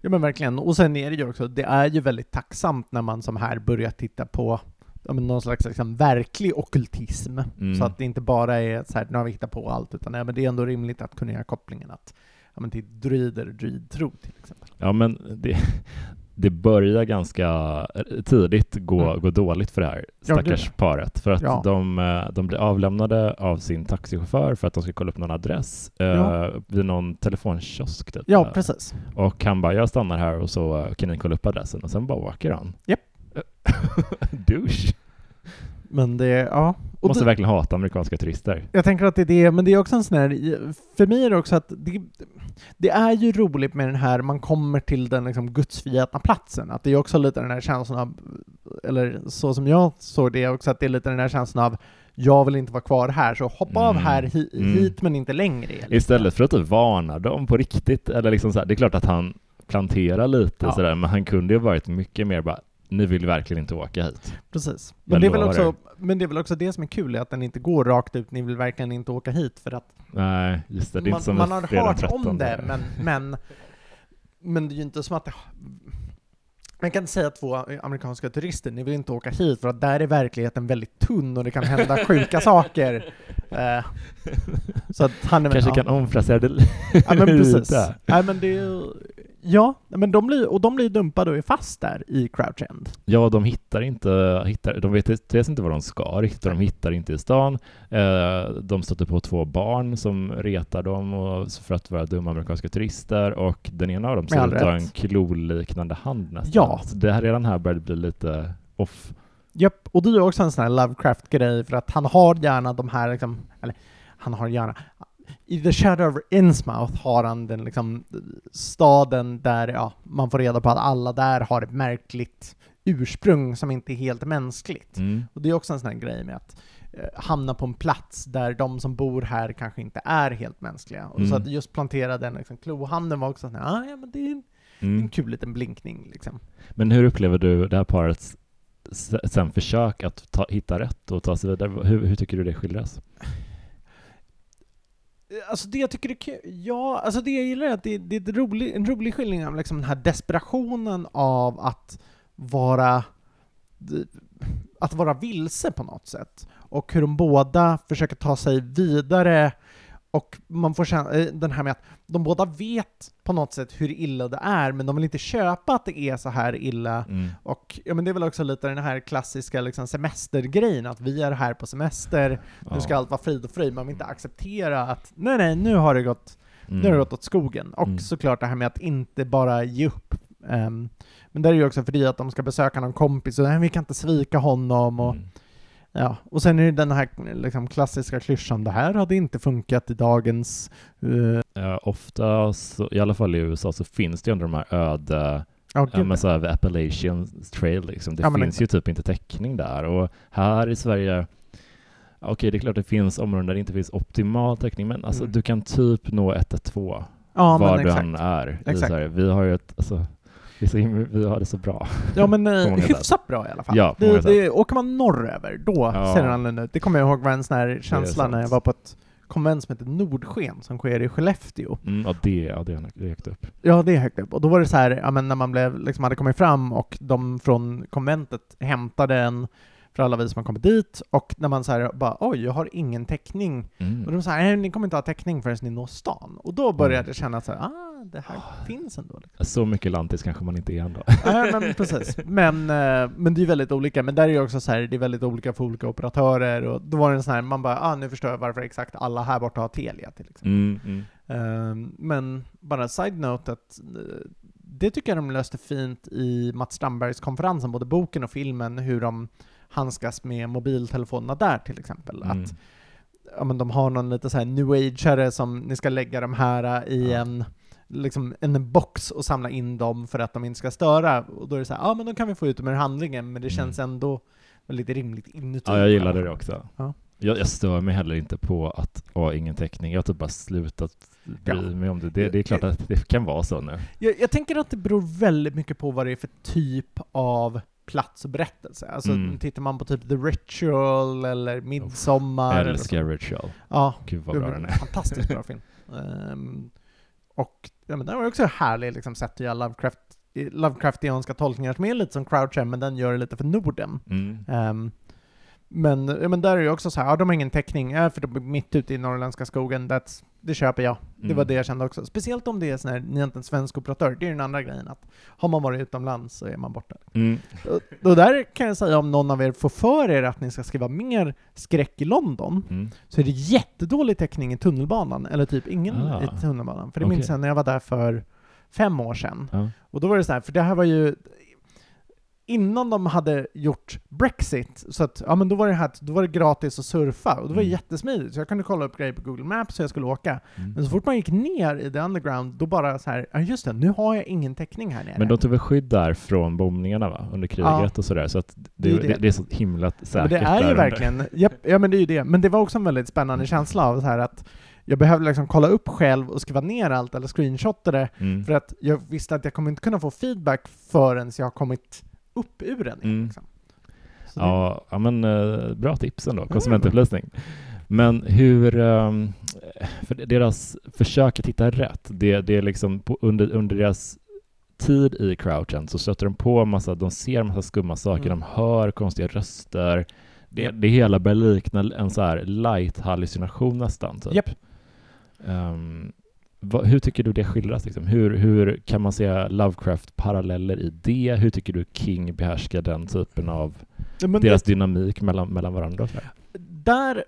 ja men verkligen. Och sen är det ju också, det är ju väldigt tacksamt när man som här börjar titta på ja, men någon slags liksom, verklig okkultism. Mm. Så att det inte bara är så här, nu har vi hittat på allt, utan ja, men det är ändå rimligt att kunna göra kopplingen att ja, men till druider, druidtro till exempel. Ja, men det, det börjar ganska tidigt gå, Mm. gå dåligt för det här Ja, stackars gud, paret. För att Ja. de, eh, de blir avlämnade av sin taxichaufför för att de ska kolla upp någon adress eh, Ja. vid någon telefonkiosk. Typ. Ja, Eh, precis. Och han bara, jag stannar här och så eh, kan ni kolla upp adressen och sen bara åker han. Japp. Douche. Men det, ja. Och Måste det, verkligen hata amerikanska turister. jag tänker att det är det, men det är också en sån här, för mig är det också att det, det är ju roligt med den här, man kommer till den liksom gudsförgätna platsen, att det är också lite den här känslan av, eller så som jag såg det också, att det är lite den här känslan av jag vill inte vara kvar här, så hoppa av Mm. här hi, Mm. hit men inte längre. liksom. Istället för att typ varna dem på riktigt, eller liksom så här, det är klart att han planterar lite Ja. sådär, men han kunde ju varit mycket mer bara, ni vill verkligen inte åka hit. Precis. Men det, är väl också, men det är väl också det som är kul, är att den inte går rakt ut, ni vill verkligen inte åka hit, för att Nej, just det, det är man, inte som man med har hört om 13. det, men, men, men det är ju inte som att det... Man kan inte säga två amerikanska turister, ni vill inte åka hit, för att där är verkligheten väldigt tunn och det kan hända sjuka saker. Eh, så att han är Kanske ja. kan omfrasera det. Ja men precis. Nej men det är ju... Ja, men de blir, och de blir dumpade och är fast där i Crouch End. Ja, de hittar inte, hittar, de vet dels inte vad de ska riktigt, de hittar inte i stan. Eh, de stöter på två barn som retar dem och, för att vara dumma amerikanska turister och den ena av dem ser ut att ha en kloliknande hand nästan. Ja. Så det här, redan här börjar det bli lite off. Japp, och det är också en sån här Lovecraft-grej för att han har gärna de här liksom, eller han har gärna, i The Shadow of Innsmouth har han den liksom staden där ja, man får reda på att alla där har ett märkligt ursprung som inte är helt mänskligt. Mm. Och det är också en sån här grej med att eh, hamna på en plats där de som bor här kanske inte är helt mänskliga. Och så Mm. att just plantera den liksom, klohanden var också sån här, ah, ja men det är en, en Mm. kul liten blinkning liksom. Men hur upplever du det här parets sen försök att ta, hitta rätt och ta sig vidare? Hur, hur tycker du det skildras? Eh, alltså det jag tycker är kul, ja, alltså det jag gillar är att det, det är ett rolig, en rolig skildring av liksom den här desperationen av att vara att vara vilse på något sätt. Och hur de båda försöker ta sig vidare och man får känna eh, den här med att de båda vet på något sätt hur illa det är, men de vill inte köpa att det är så här illa. Mm. Och ja, men det är väl också lite den här klassiska liksom, semestergrejen, att vi är här på semester, nu ska Ja. allt vara frid och fröjd, man vill inte acceptera att nej, nej, nu har det gått, Mm. nu har det gått åt skogen. Och Mm. såklart det här med att inte bara ge upp. Ehm, men där är ju också för det att de ska besöka någon kompis och nej, vi kan inte svika honom och Mm. Ja. Och sen är det den här liksom, klassiska klyschan, det här hade inte funkat i dagens eh, Ja, ofta, så, i alla fall i USA, så finns det ju ändå de här öde, ja, men så här, Appalachian trail liksom. Det Ja, men finns ju typ inte täckning där och här i Sverige Okej, det är klart det finns områden där det inte finns optimal täckning, men alltså Mm. du kan typ nå 112 ja, var men du än är i. Sverige. Vi har ju ett, alltså, vi, så himla, vi har det så bra. Ja men eh, sätt. hyfsat bra i alla fall. Ja, det, det, åker man norröver, då Ja. ser det annorlunda ut. Det kommer jag ihåg var en sån här känsla när jag var på ett konvent som heter Nordsken som sker i Skellefteå. Mm, ja, det, ja, det är högt upp. Ja, det är högt upp. Och då var det så här, ja men när man blev, liksom hade kommit fram och de från konventet hämtade en för alla vi som har kommit dit och när man så här bara oj, jag har ingen täckning. Och Mm. de sa nej, ni kommer inte ha täckning förrän ni når stan. Och då började Mm. jag känna så här, ah, det här finns ändå. Liksom. Så mycket lantis kanske man inte är ändå. Ja, men precis. Men, eh, men det är väldigt olika. Men där är ju också så här, det är väldigt olika för olika operatörer. Och då var det en sån här, man bara, ah, nu förstår jag varför exakt alla här borta har Telia till exempel. Mm, mm. Ehm, men bara side-note att eh, det tycker jag de löste fint i Mats Strandbergs konferensen, både boken och filmen, hur de handskas med mobiltelefonerna där till exempel. Mm. Att ja, men de har någon lite så här new ageare som ni ska lägga de här i Ja. en liksom en box och samla in dem för att de inte ska störa. Och då är det så här, ja men då kan vi få ut dem ur handlingen, men det Mm. känns ändå väldigt rimligt inuti. Ja, jag gillade det också. Ja. Jag, jag stör mig heller inte på att ha ingen täckning. Jag har typ bara slutat bry Ja. mig om det. det. Det är klart att det kan vara så nu. Jag, jag tänker att det beror väldigt mycket på vad det är för typ av plats och berättelse. Alltså Mm. tittar man på typ The Ritual eller Midsommar Jag eller älskar Ritual. Ja, Gud vad bra den är. fantastiskt bra film. Ehm, och ja, men den var också härlig liksom, sett att göra Lovecraft, Lovecraftianska tolkningar som är lite som Crouch men den gör det lite för Norden. Mm. Ehm, men, ja, men där är det också så här, ja, de har ingen täckning, ja, för de är mitt ute i norrländska skogen, that's, det köper jag. Det var Mm. det jag kände också. Speciellt om det är sån här, ni är inte en svensk operatör, det är den andra grejen, att har man varit utomlands så är man borta. Mm. Och, och där kan jag säga, om någon av er får för er att ni ska skriva mer skräck i London, Mm. så är det jättedålig täckning i tunnelbanan, eller typ ingen Ah. i tunnelbanan. För det Okej. minns jag när jag var där för fem år sedan. Ja. Och då var det så här, för det här var ju innan de hade gjort Brexit, så att, ja men då var det här, då var det gratis att surfa, och det var Mm. jättesmidigt, så jag kunde kolla upp grejer på Google Maps så jag skulle åka. Mm. Men så fort man gick ner i the underground, då bara så här, ja just det, nu har jag ingen täckning här nere. Men de tog väl skydd där från bombningarna va? under kriget Ja. och sådär, så att det, Det är det, det. är så himla säkert men det är ju verkligen, japp, ja men det är ju det. Men det var också en väldigt spännande känsla av så här att jag behövde liksom kolla upp själv och skriva ner allt eller screenshotta det, Mm. för att jag visste att jag kommer inte kunna få feedback förrän jag har kommit upp ur den. Mm. Liksom. Ja, ja men eh, bra tips ändå, konsumentupplysning. Men hur, ehm, för deras försök att hitta rätt, det, det är liksom på, under, under deras tid i crouchen så stöter de på massa, de ser massa skumma saker, Mm. de hör konstiga röster. Det, det hela börjar likna en så här light hallucination nästan. Typ. Japp. Ehm, vad, hur tycker du det skildras? Liksom? Hur, hur kan man se Lovecraft-paralleller i det? Hur tycker du King behärskar den typen av Ja, deras det, dynamik mellan, mellan varandra? där,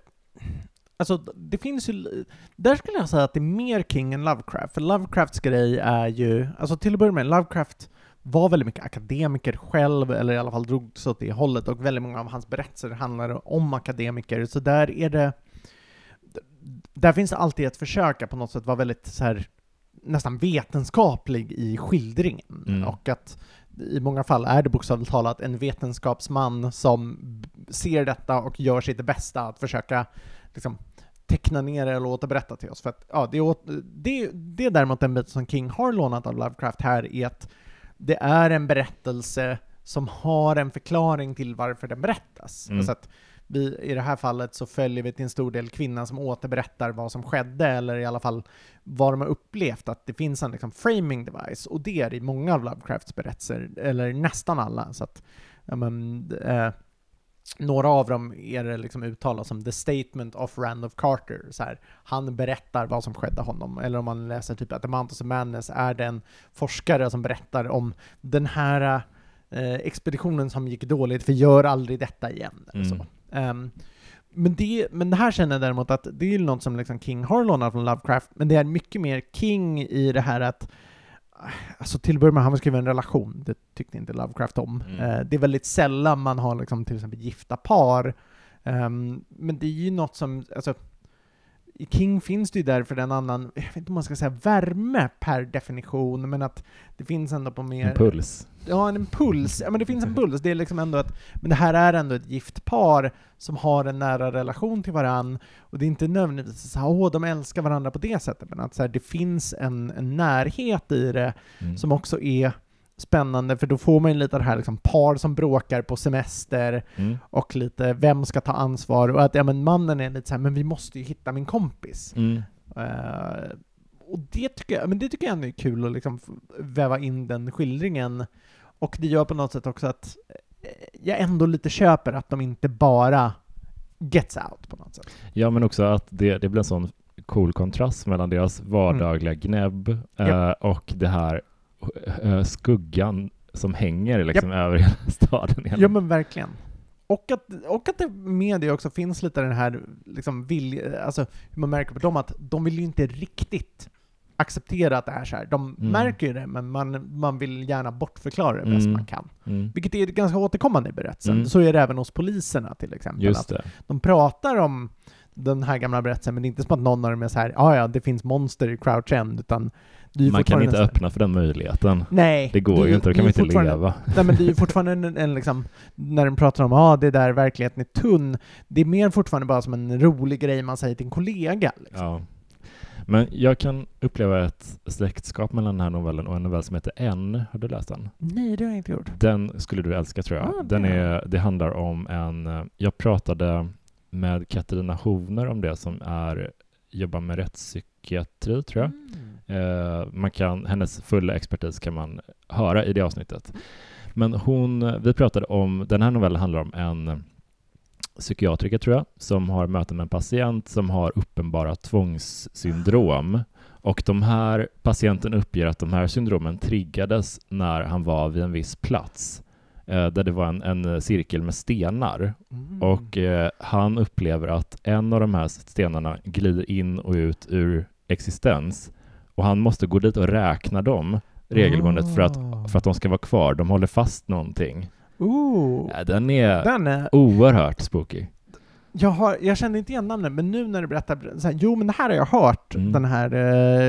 alltså det finns ju, där skulle jag säga att det är mer King än Lovecraft, för Lovecrafts grej är ju, alltså till att börja med, Lovecraft var väldigt mycket akademiker själv, eller i alla fall drog sig åt det hållet, och väldigt många av hans berättelser handlar om akademiker, så där är det, där finns det alltid ett försök att på något sätt vara väldigt så här nästan vetenskaplig i skildringen, Mm. och att i många fall är det bokstavligt talat en vetenskapsman som ser detta och gör sitt bästa att försöka liksom, teckna ner det eller återberätta till oss. För att, ja, det, det, det är däremot den biten som King har lånat av Lovecraft här, är att det är en berättelse som har en förklaring till varför den berättas. Mm. Alltså att vi, I det här fallet så följer vi till en stor del kvinnan som återberättar vad som skedde, eller i alla fall vad de har upplevt, att det finns en liksom framing device, och det är i många av Lovecrafts berättelser, eller nästan alla. Så att, ja, men, eh, några av dem är det liksom uttalat som the statement of Randolph Carter. Så här, han berättar vad som skedde honom. Eller om man läser typ att The Madness är det en forskare som berättar om den här eh, expeditionen som gick dåligt, för gör aldrig detta igen. Eller Mm. så. Ehm, men, det, men det här känner jag däremot att det är ju något som liksom King har lånat från Lovecraft, men det är mycket mer King i det här att Alltså till att börja med, han skriva en relation, det tyckte inte Lovecraft om. Mm. Eh, det är väldigt sällan man har liksom till exempel gifta par. Ehm, men det är ju något som, alltså, i King finns det ju därför en annan, jag vet inte om man ska säga värme per definition, men att det finns ändå på mer... En puls. Ja, en impuls. Ja, men det finns en puls. Det är liksom ändå att, men det här är ändå ett gift par som har en nära relation till varann. Och det är inte nödvändigtvis så åh, de älskar varandra på det sättet, men att så här, det finns en, en närhet i det Mm. som också är spännande, för då får man ju lite det här liksom par som bråkar på semester Mm. och lite vem ska ta ansvar och att ja, men mannen är lite så här, men vi måste ju hitta min kompis. Mm. Eh, och det tycker, jag, men det tycker jag ändå är kul att liksom väva in den skildringen. Och det gör på något sätt också att eh, jag ändå lite köper att de inte bara gets out på något sätt. Ja, men också att det, det blir en sån cool kontrast mellan deras vardagliga gnäbb eh, Japp. och det här eh, skuggan som hänger liksom över hela staden. igen. Ja men verkligen. Och att, och att det med det också finns lite den här liksom vilja, alltså hur man märker på dem att de vill ju inte riktigt acceptera att det är så här. De Mm. märker ju det, men man, man vill gärna bortförklara det bäst Mm. man kan. Mm. Vilket är ganska återkommande i berättelsen. Mm. Så är det även hos poliserna till exempel. Just att det. de pratar om den här gamla berättelsen, men det är inte som att någon av dem är så här, ja ja, det finns monster i Crouch End, utan Man kan inte öppna för den möjligheten. Nej. Det går är ju inte, då det kan man inte leva. Nej men det är ju fortfarande en, en liksom, när de pratar om ah, det där verkligheten är tunn, det är mer fortfarande bara som en rolig grej man säger till en kollega. Liksom. Ja. Men jag kan uppleva ett släktskap mellan den här novellen och en novell som heter N. Har du läst den? Nej, det har jag inte gjort. Den skulle du älska tror jag. Ah, den det. är, det handlar om en... eh, Jag pratade med Katarina Hovner om det som är jobbar med rättspsykiatri tror jag. Mm. Eh, man kan, hennes fulla expertis kan man höra i det avsnittet. Men hon, vi pratade om, den här novellen handlar om en psykiatriker tror jag, som har möten med en patient som har uppenbara tvångssyndrom. Och de här patienten uppger att de här syndromen triggades när han var vid en viss plats eh, där det var en, en cirkel med stenar. Mm. Och eh, han upplever att en av de här stenarna glider in och ut ur existens och han måste gå dit och räkna dem regelbundet för att, Ah. för att de ska vara kvar. De håller fast någonting. Ooh. Ja, den är Den är, oerhört spooky. jag, har, jag kände inte igen namnet, men nu när du berättar, så här, jo men det här har jag hört, Mm. den här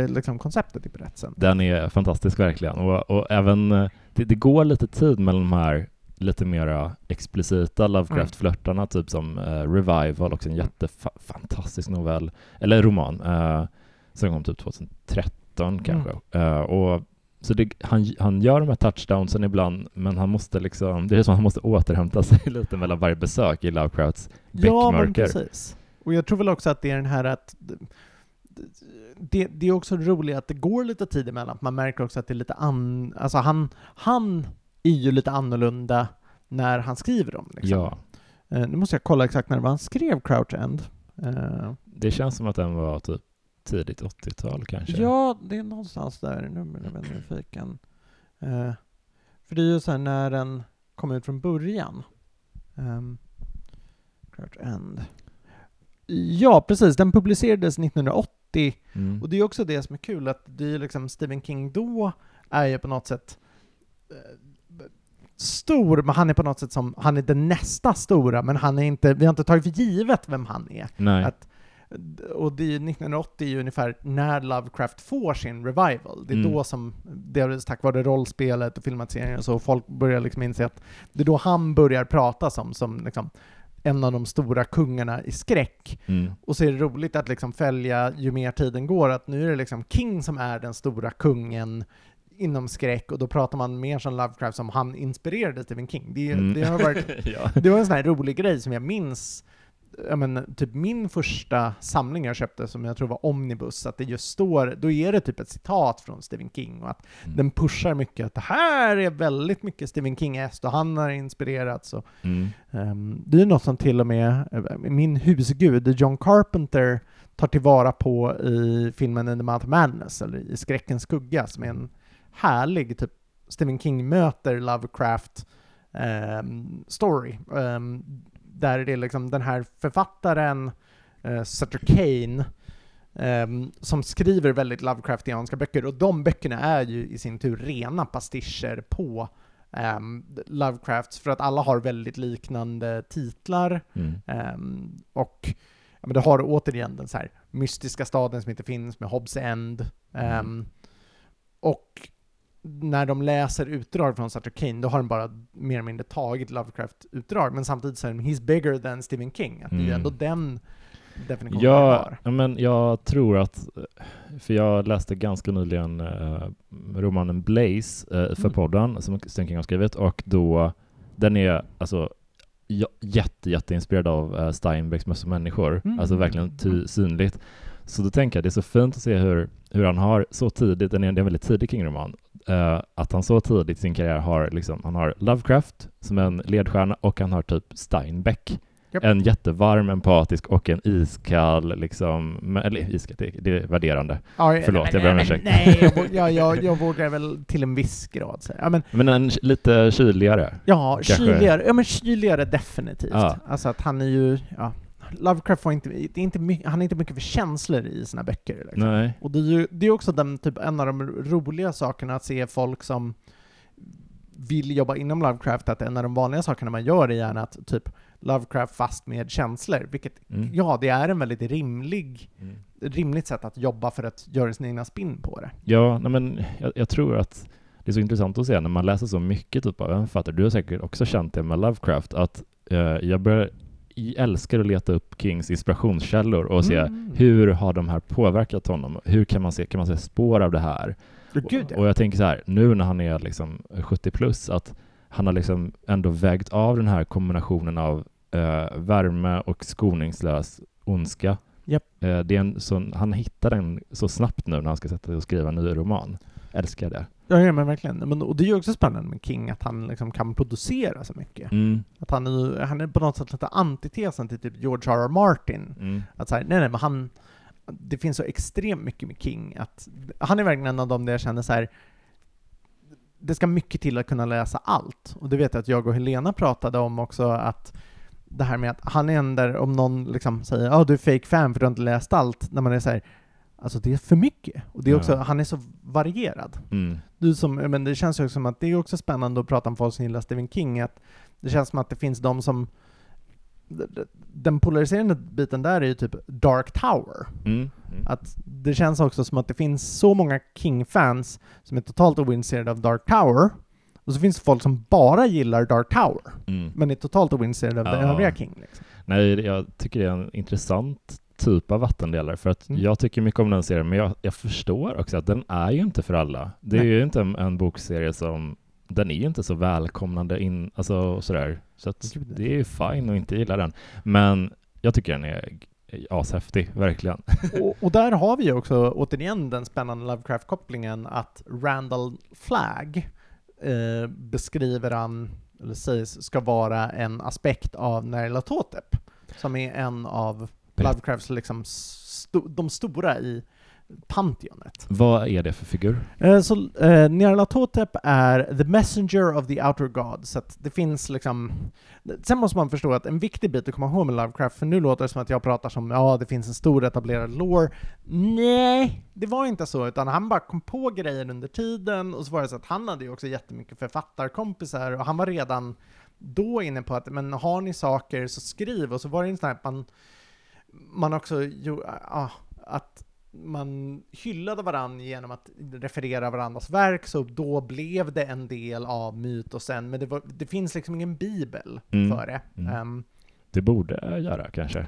eh, liksom, konceptet i berättelsen. Den är fantastisk verkligen. Och, och även, eh, det, det går lite tid mellan de här lite mera explicita Lovecraft-flörtarna, typ som eh, Revival, också en jättefantastisk novell, eller roman, eh, som kom typ 2013 kanske. Eh, och, så det, han, han gör de här touchdownsen ibland, men han måste liksom, det är som att han måste återhämta sig lite mellan varje besök i Lovecrafts Ja, men precis. Och jag tror väl också att det är den här att det, det är också roligt att det går lite tid emellan. Man märker också att det är lite an... Alltså han, han är ju lite annorlunda när han skriver dem. Liksom. Ja, Eh, nu måste jag kolla exakt när det var han skrev Crouch End. Eh, det känns som att den var typ tidigt 80-tal kanske. ja, det är någonstans där. Nu blir jag nyfiken. Eh, för det är ju så här när den kom ut från början. Um, Crouch End. Ja, precis. Den publicerades 1980 Mm. Och det är också det som är kul, att det är liksom Stephen King då är ju på något sätt eh, stor, men han är på något sätt som, han är den nästa stora, men han är inte, vi har inte tagit för givet vem han är. Nej. Att, och det är 1980 är ju ungefär när Lovecraft får sin revival. Det är Mm. då som, det är tack vare rollspelet och filmatiseringen och så, folk börjar liksom inse att det är då han börjar prata som, som liksom en av de stora kungarna i skräck. Mm. Och så är det roligt att liksom följa ju mer tiden går, att nu är det liksom King som är den stora kungen inom skräck och då pratar man mer som Lovecraft som han inspirerade Stephen King. Det, Mm. det har varit ja. det var en sån här rolig grej som jag minns, jag men, typ min första samling jag köpte som jag tror var Omnibus, att det just står, då är det typ ett citat från Stephen King och att Mm. den pushar mycket att det här är väldigt mycket Stephen King-est och han har inspirerats och Mm. Ehm, det är något som till och med eh, min husgud John Carpenter tar tillvara på i filmen In the Mouth of Madness, eller i Skräckens skugga, som är en härlig typ Stephen King möter Lovecraft ehm, story. Ehm, där det är liksom den här författaren, uh, Sutter Kane, ehm, som skriver väldigt Lovecraftianska böcker, och de böckerna är ju i sin tur rena pastischer på um, Lovecrafts, för att alla har väldigt liknande titlar. Mm. Ehm, och ja, men det har återigen den så här mystiska staden som inte finns med Hobbs End. Ehm, Mm. och när de läser utdrag från Sutter Kane, då har de bara mer eller mindre tagit Lovecraft-utdrag, men samtidigt säger de “He's bigger than Stephen King”. Att det är ju Mm. ändå den definitionen de Ja, har. men jag tror att, för jag läste ganska nyligen eh, romanen Blaze eh, för Mm. podden som Stephen King har skrivit och då, den är alltså jätte, jätteinspirerad av eh, Steinbecks Möss och människor, Mm. alltså verkligen ty- synligt. Så då tänker jag det är så fint att se hur, hur han har så tidigt, den är det är en väldigt tidig King-roman, eh, att han så tidigt i sin karriär har liksom, han har Lovecraft som en ledstjärna och han har typ Steinbeck. Japp. En jättevarm, empatisk och en iskall, liksom, eller iskall, det, det är värderande. Ja, Förlåt, nej, jag ber om ursäkt. Nej, jag, jag, jag, vågar väl till en viss grad säga. Ja, men, Men en lite kyligare. ja, Kanske. kyligare, ja, men kyligare definitivt. Ja. Alltså att han är ju, ja, Lovecraft får inte, inte han är inte mycket för känslor i sina böcker. Liksom. Och det är ju det är också den, typ, en av de roliga sakerna att se folk som vill jobba inom Lovecraft, att en av de vanliga sakerna man gör är gärna att typ Lovecraft fast med känslor, vilket Mm. ja, det är en väldigt rimlig, Mm. rimligt sätt att jobba för att göra sin egna spin på det. Ja, nej men jag, jag tror att det är så intressant att se när man läser så mycket typ av en författare, du har säkert också känt det med Lovecraft, att eh, jag börjar älskar att leta upp Kings inspirationskällor och se Mm. hur har de här påverkat honom? Hur kan man se, kan man se spår av det här? Gud, Och jag tänker så här, nu när han är liksom 70 plus, att han har liksom ändå vägt av den här kombinationen av eh, värme och skoningslös ondska. Japp. Eh, det är en sån, han hittar den så snabbt nu när han ska sätta sig och skriva en ny roman. Älskar det. Ja, ja men verkligen. Men, och det är ju också spännande med King, att han liksom kan producera så mycket. Mm, Att han är, han är på något sätt lite antitesen till typ George R. R. Martin. mm, Att så här, nej nej, men han, det finns så extremt mycket med King, att han är verkligen en av dem där jag känner så här. det ska mycket till att kunna läsa allt. Och det vet jag att jag och Helena pratade om också, att det här med att han är en där, om någon liksom säger ja du är fake fan för du har inte läst allt, när man är så här, alltså det är för mycket. Och det är också, Ja. han är så varierad. Mm. Du som, men det känns ju också som att det är också spännande att prata om folk som gillar Stephen King, att det känns som att det finns de som den polariserande biten där är ju typ Dark Tower. Mm. Mm. Att det känns också som att det finns så många King-fans som är totalt ointresserade av Dark Tower, och så finns det folk som bara gillar Dark Tower, Mm. men är totalt ointresserade av den Ja. övriga King. Liksom. Nej, jag tycker det är en intressant typ av vattendelare för att Mm. jag tycker mycket om den serien men jag, jag förstår också att den är ju inte för alla. Det är Nej. ju inte en, en bokserie som den är ju inte så välkomnande in, alltså sådär. Så att det är ju fine att inte gilla den. Men jag tycker den är ashäftig, verkligen. och, och där har vi ju också återigen den spännande Lovecraft-kopplingen att Randall Flagg eh, beskriver han, eller sägs ska vara en aspekt av Nyarlathotep, som är en av. Lovecrafts liksom sto- de stora i Pantheonet. Vad är det för figur? Eh, så eh, Nyarlathotep är the messenger of the outer god, så att det finns liksom... Sen måste man förstå att en viktig bit att komma ihåg med Lovecraft, för nu låter det som att jag pratar som ja, det finns en stor etablerad lore. Nej, det var inte så, utan han bara kom på grejer under tiden, och så var det så att han hade ju också jättemycket författarkompisar, och han var redan då inne på att men har ni saker så skriv, och så var det en sån här att man, man också jo, ja, att man hyllade varandra genom att referera varandras verk, så då blev det en del av mytosen, men det, var, det finns liksom ingen bibel Mm. för det. Mm. Ehm, Det borde göra kanske.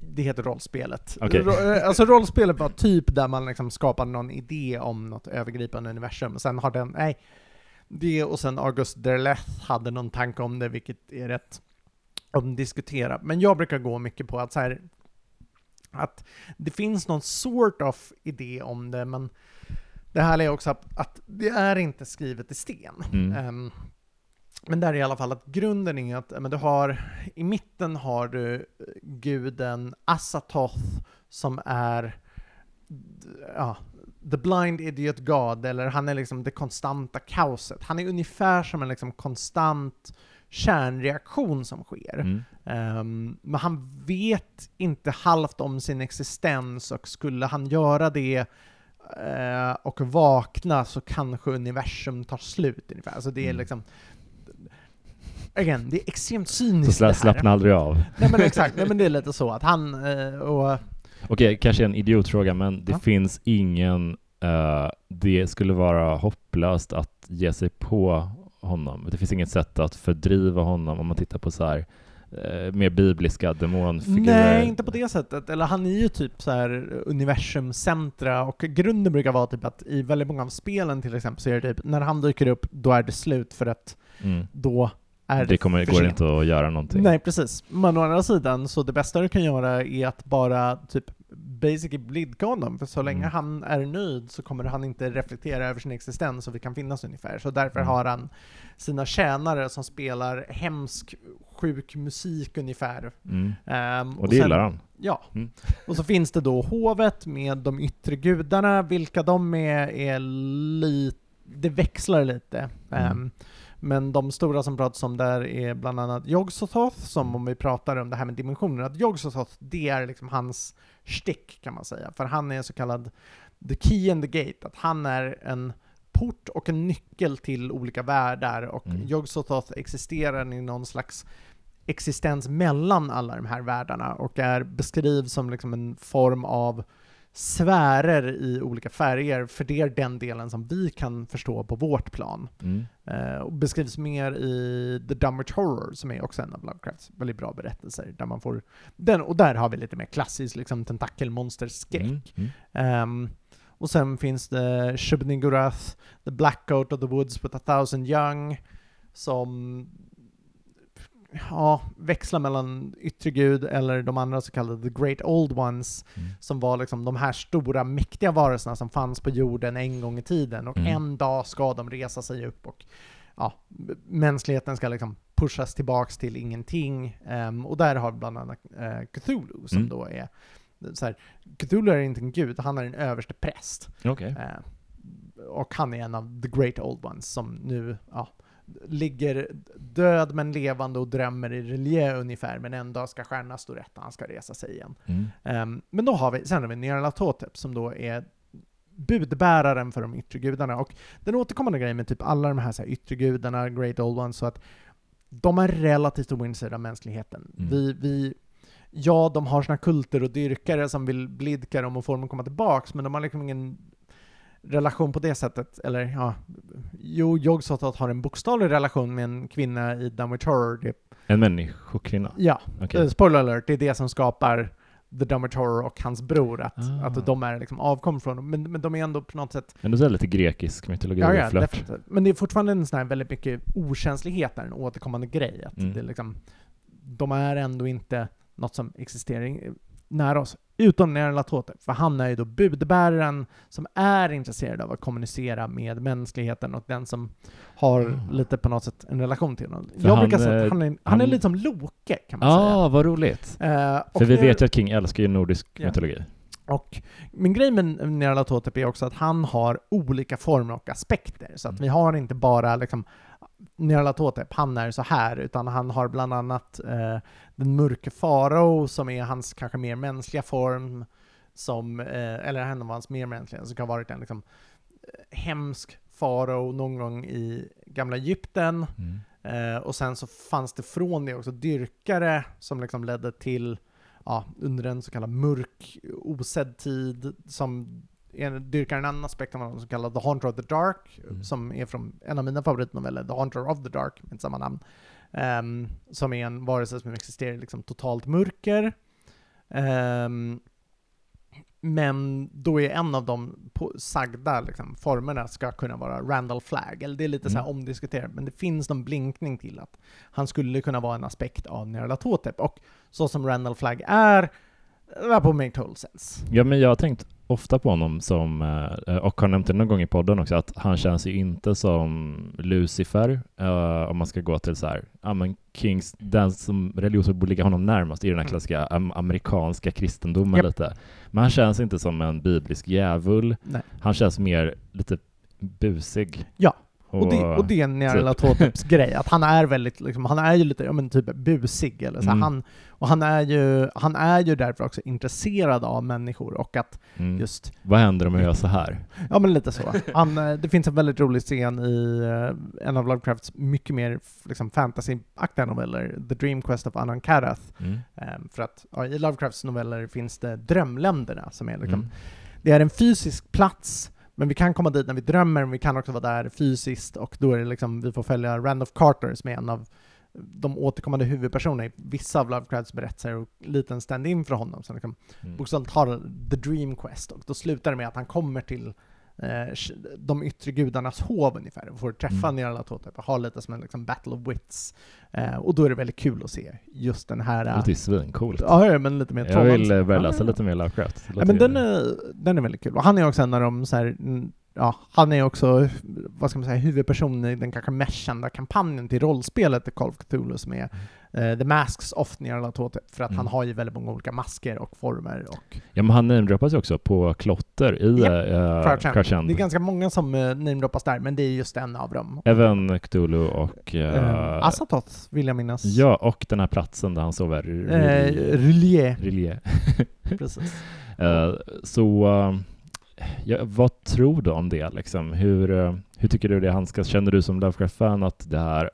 det heter rollspelet. Ro- eh, alltså rollspelet var typ där man liksom skapade någon idé om något övergripande universum. Sen har den, nej, det och sen August Derleth hade någon tanke om det, vilket är rätt omdiskuterat. Men jag brukar gå mycket på att så här, att det finns någon sort of idé om det, men det här är också att, att det är inte skrivet i sten. Mm. Ehm, men där är i alla fall att grunden är att men du har, i mitten har du eh, guden Assatoth som är ja, the blind idiot god, eller han är liksom det konstanta kaoset. Han är ungefär som en liksom konstant kärnreaktion som sker. Mm. Ehm, men han vet inte halvt om sin existens och skulle han göra det eh, och vakna så kanske universum tar slut ungefär. Alltså det är Mm. liksom... Again, det är extremt Så cyniskt sla, det här. slappna aldrig av. Nej men exakt, nej men det är lite så att han eh, och... Okej, kanske en idiotfråga, men det Ja. finns ingen... eh, det skulle vara hopplöst att ge sig på honom. Det finns inget sätt att fördriva honom om man tittar på så här eh, mer bibliska demonfigurer. Nej, inte på det sättet. Eller han är ju typ så här universumcentra och grunden brukar vara typ att i väldigt många av spelen till exempel så är det typ när han dyker upp, då är det slut för att Mm. då är det, kommer, går inte att göra någonting. Nej, precis. Men å andra sidan, så det bästa du kan göra är att bara typ basically blidka honom, för så länge Mm. han är nöjd så kommer han inte reflektera över sin existens och vi kan finnas ungefär. Så därför Mm. har han sina tjänare som spelar hemsk, sjuk musik ungefär. Mm. Ehm, Och det sen- gillar han. Ja. Mm. Och så finns det då hovet med de yttre gudarna, vilka de är, är lite, det växlar lite. Mm. Ehm, men de stora som pratas om där är bland annat Yog-Sothoth, som om vi pratar om det här med dimensioner, att Yog-Sothoth, det är liksom hans stick kan man säga. För han är så kallad the key and the gate, att han är en port och en nyckel till olika världar och Mm. Yog-Sothoth existerar i någon slags existens mellan alla de här världarna och är beskrivs som liksom en form av sfärer i olika färger, för det är den delen som vi kan förstå på vårt plan. Mm. Eh, och beskrivs mer i The Dumber Horror, som är också en av Lovecrafts väldigt bra berättelser, där man får den, och där har vi lite mer klassisk liksom tentakelmonsterskräck. Mm. Mm. Ehm, och sen finns det Shub-Niggurath, The Black Goat of the Woods with a Thousand Young, som ja, växlar mellan yttre gud eller de andra så kallade The Great Old Ones, Mm. som var liksom de här stora mäktiga varelserna som fanns på jorden en gång i tiden, och Mm. en dag ska de resa sig upp och ja, mänskligheten ska liksom pushas tillbaks till ingenting. Ehm, och där har vi bland annat eh, Cthulhu, som Mm. då är så här, Cthulhu är inte en gud, han är en överste präst. Okej. Eh, och han är en av the great old ones som nu ja, ligger död men levande och drömmer i relief ungefär, men en dag ska stjärnan stå rätt och han ska resa sig igen. Mm. Ehm, men då har vi, sen har vi Nyarlathotep som då är budbäraren för de yttre gudarna. Och den återkommande grejen med typ alla de här, så här yttre gudarna, Great Old Ones, så att de är relativt ointresserade av mänskligheten. Mm. Vi, vi, ja, de har sina kulter och dyrkare som vill blidka dem och få dem att komma tillbaks, men de har liksom ingen relation på det sättet. Eller ja, jo, Yogg-Sothoth har en bokstavlig relation med en kvinna i Dunwich Horror. Det, En människokvinna? ja, Okej. Eh, spoiler alert, det är det som skapar The Dunwich Horror och hans bror, att, Ah. att de är liksom avkom från dem. Men, men de är ändå på något sätt Men då är det lite grekisk mytologi Ja, ja, definitivt. Men det är fortfarande en sån här väldigt mycket okänslighet där, en återkommande grej. Att Mm. det är liksom, de är ändå inte något som existerar nära oss. Utom Nyarlathotep, för han är ju då budbäraren som är intresserad av att kommunicera med mänskligheten och den som har Mm. lite på något sätt en relation till honom. För Jag han, brukar säga eh, att han är, han han- är lite som Loke, kan man Ja, säga. vad roligt. Eh, och För vi det- vet ju att King älskar ju nordisk Ja. mytologi. Och min grej med Nyarlathotep är också att han har olika former och aspekter. Så att Mm. vi har inte bara liksom Nyarlathotep, han är så här, utan han har bland annat eh, den mörke farao som är hans kanske mer mänskliga form, som, eh, eller en av hans mer mänskliga, som kan ha varit en liksom, eh, hemsk farao någon gång i gamla Egypten. Mm. Eh, och sen så fanns det från det också dyrkare som liksom ledde till, ja, under en så kallad mörk, osedd tid, som en, dyrkar en annan aspekt av honom som kallas The Haunter of the Dark, Mm. som är från en av mina favoritnoveller, The Haunter of the Dark, med samma namn. Ehm, som är en varelse som existerar i liksom totalt mörker. Ehm, men då är en av de sagda liksom, formerna ska kunna vara Randall Flagg, eller det är lite så här Mm. omdiskuterat, men det finns någon blinkning till att han skulle kunna vara en aspekt av Nyarlathotep. Och så som Randall Flagg är, det var på make total sense. Ja, men jag har tänkt ofta på honom som, eh, och har nämnt det någon gång i podden också, att han känns ju inte som Lucifer, eh, om man ska gå till så här, ja men Kings, den som religion borde ligga honom närmast i den här Mm. klassiska am- amerikanska kristendomen Japp. lite. Men han känns inte som en biblisk djävul, Nej. han känns mer lite busig. Ja, Och, det, Och- det är Nyarlathoteps grej, att han är väldigt, liksom, han är ju lite, ja men typ busig eller så. Mm. Han, och han är, ju, han är ju därför också intresserad av människor och att Mm. just, Vad händer om jag gör så här? ja men lite så. Han, eh, det finns en väldigt rolig scen i eh, en av Lovecrafts mycket mer liksom, fantasy-aktiga noveller, The Dream Quest of Anan Karath. Mm. Ehm, för att ja, i Lovecrafts noveller finns det drömländerna som är liksom, Mm. det är en fysisk plats, men vi kan komma dit när vi drömmer, men vi kan också vara där fysiskt, och då är det liksom, vi får följa Randolph Carter som är en av de återkommande huvudpersonerna i vissa av Lovecrafts berättelser, och liten stand-in för honom, som liksom Mm. bokstavligt har The Dream Quest, och då slutar det med att han kommer till de yttre gudarnas hov ungefär, och får träffa Mm. Nyarlathotep och ha lite som en liksom, battle of wits. Eh, och då är det väldigt kul att se just den här... Det eh, låter ju svincoolt. Ja, men lite mer Jag vill eh, börja Ja, läsa ja. lite mer Lovecraft. Ja, men den är, den är väldigt kul. Och han är också en av de så här, ja, han är också, vad ska man säga, huvudpersonen i den kanske mest kända kampanjen till rollspelet The Call of Cthulhu som är eh, The Masks of Nyarlathotep, för att Mm. han har ju väldigt många olika masker och former och Ja, men han namedroppas ju också på klotter i Japp, uh, Crouch End. Det är ganska många som uh, namedroppas där, men det är just en av dem. Även Cthulhu och... Uh, eh, Azathoth vill jag minnas. Ja, och den här platsen där han sover. Eh, Relier, Rilje. precis. Eh, så eh, ja, vad tror du om det? Liksom? Hur, eh, hur tycker du det handskas? Känner du som Lovecraft-fan att det här,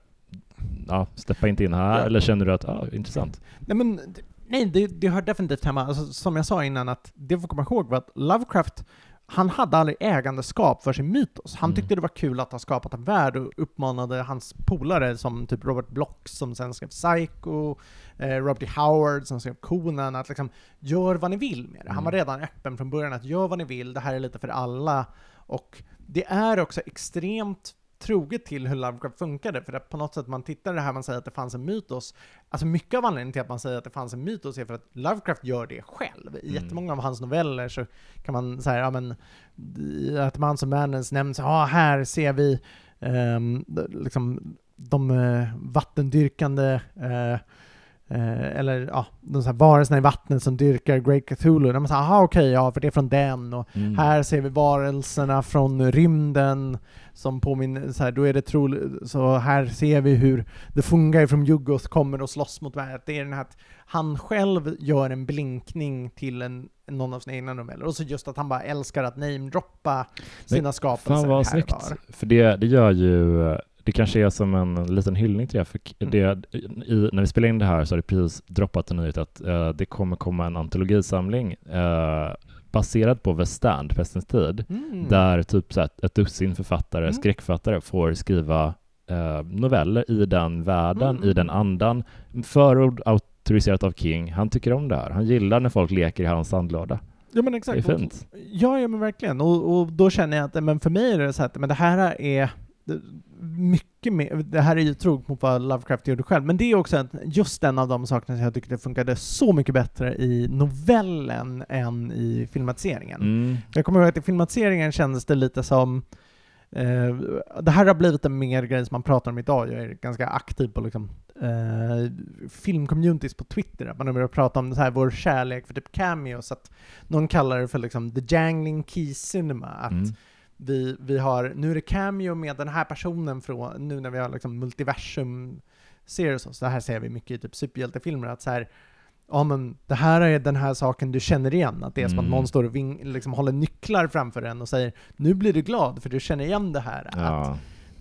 ja, steppa inte in här, Ja. eller känner du att, ja, intressant? Nej men, nej det, det hör definitivt hemma, alltså, som jag sa innan, att det får komma ihåg var att Lovecraft, han hade aldrig ägandeskap för sin mytos. Han Mm. tyckte det var kul att ha skapat en värld och uppmanade hans polare som typ Robert Bloch som sen skrev Psycho, eh, Robert E. Howard som skrev Conan, att liksom gör vad ni vill med det. Han var Mm. redan öppen från början att gör vad ni vill, det här är lite för alla. Och det är också extremt troget till hur Lovecraft funkade, för att på något sätt man tittar det här, man säger att det fanns en mytos, Alltså mycket av anledningen till att man säger att det fanns en mytos är för att Lovecraft gör det själv. I Mm. jättemånga av hans noveller så kan man säga, ja men, i att Mounts of Madness nämns, ja här ser vi d- liksom de eh, vattendyrkande eh, eh, eller ja, de här varelserna i vattnet som dyrkar Great Cthulhu. Där man säger, aha okej, ja för det är från den och Mm. här ser vi varelserna från rymden som påminner, så här, då är det troligt, så här ser vi hur The Fungi från Yuggoth kommer och slåss mot världen. Det är den här att han själv gör en blinkning till en, någon av sina egna noveller. Och så just att han bara älskar att namedroppa sina skapelser Fan vad snyggt. För det, det gör ju, det kanske är som en liten hyllning till det. För Mm. det i, när vi spelar in det här så har det precis droppat en nyhet att eh, det kommer komma en antologisamling eh, baserad på The Stand, Pestens tid, Mm. där typ så här, ett dussin författare, Mm. skräckförfattare får skriva eh, noveller i den världen, Mm. i den andan. Förord auktoriserat av King. Han tycker om det här. Han gillar när folk leker i hans sandlåda. Ja men Det exakt. är fint. Ja, ja men verkligen. Och, och då känner jag att men för mig är det så att men det här är det- mycket mer, det här är ju troget mot vad Lovecraft gjorde själv, men det är också just en av de sakerna som jag tyckte funkade så mycket bättre i novellen än i filmatiseringen. Mm. Jag kommer ihåg att i filmatiseringen kändes det lite som eh, det här har blivit en mer grej som man pratar om idag. Jag är ganska aktiv på liksom, eh, filmcommunities på Twitter. Att man har börjat prata om så här, vår kärlek för typ cameos. Att någon kallar det för liksom, the jangling key cinema. Att Mm. Vi, vi har, nu är det cameo med den här personen från, nu när vi har liksom multiversum series och så här ser vi mycket i typ superhjältefilmer att så här, ja men det här är den här saken du känner igen, att det är som att Mm. någon står och ving, liksom håller nycklar framför en och säger nu blir du glad för du känner igen det här. Ja.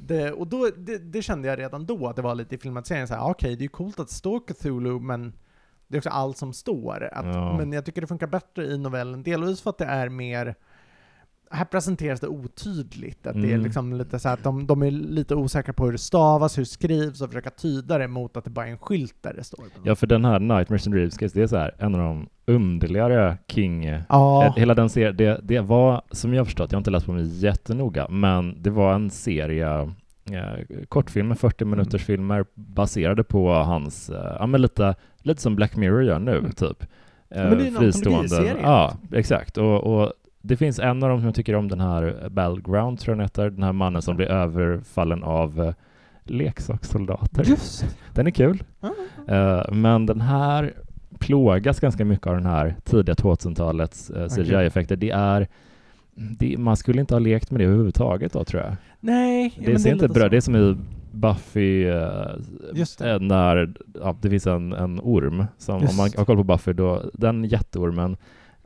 det, och då, det, det kände jag redan då att det var lite i filmatiseringen så här, ah, okej det är ju coolt att står Cthulhu men det är också allt som står. Att, Ja. Men jag tycker det funkar bättre i novellen, delvis för att det är mer här presenteras det otydligt, att det är Mm. liksom lite så att de, de är lite osäkra på hur det stavas, hur det skrivs och försöka tyda det mot att det bara är en skylt där det står. Ja, för den här Nightmares and Dreams, det är så här, en av de underligare King... Ja. Eh, Hela den serien, det, det var, som jag förstått, jag har inte läst på mig jättenoga, men det var en serie eh, kortfilmer, 40 Mm. minuters filmer baserade på hans, eh, ja men lite, lite som Black Mirror gör nu, Mm. typ. Eh, men det är en antologiserie. Ja, exakt. Och, och det finns en av dem som jag tycker om, den här Battleground, tror jag den heter, den här mannen som blir överfallen av eh, leksakssoldater. Just Den är kul. Ja. Eh, men den här plågas ganska mycket av den här tidiga 2000-talets uh, CGI-effekter. Det är det, man skulle inte ha lekt med det överhuvudtaget då, tror jag. Nej, det ser inte lite bra. Det är som i Buffy, eh, Just det. eh, när ja, det finns en, en orm. Som, om man har koll på Buffy, då, den jätteormen,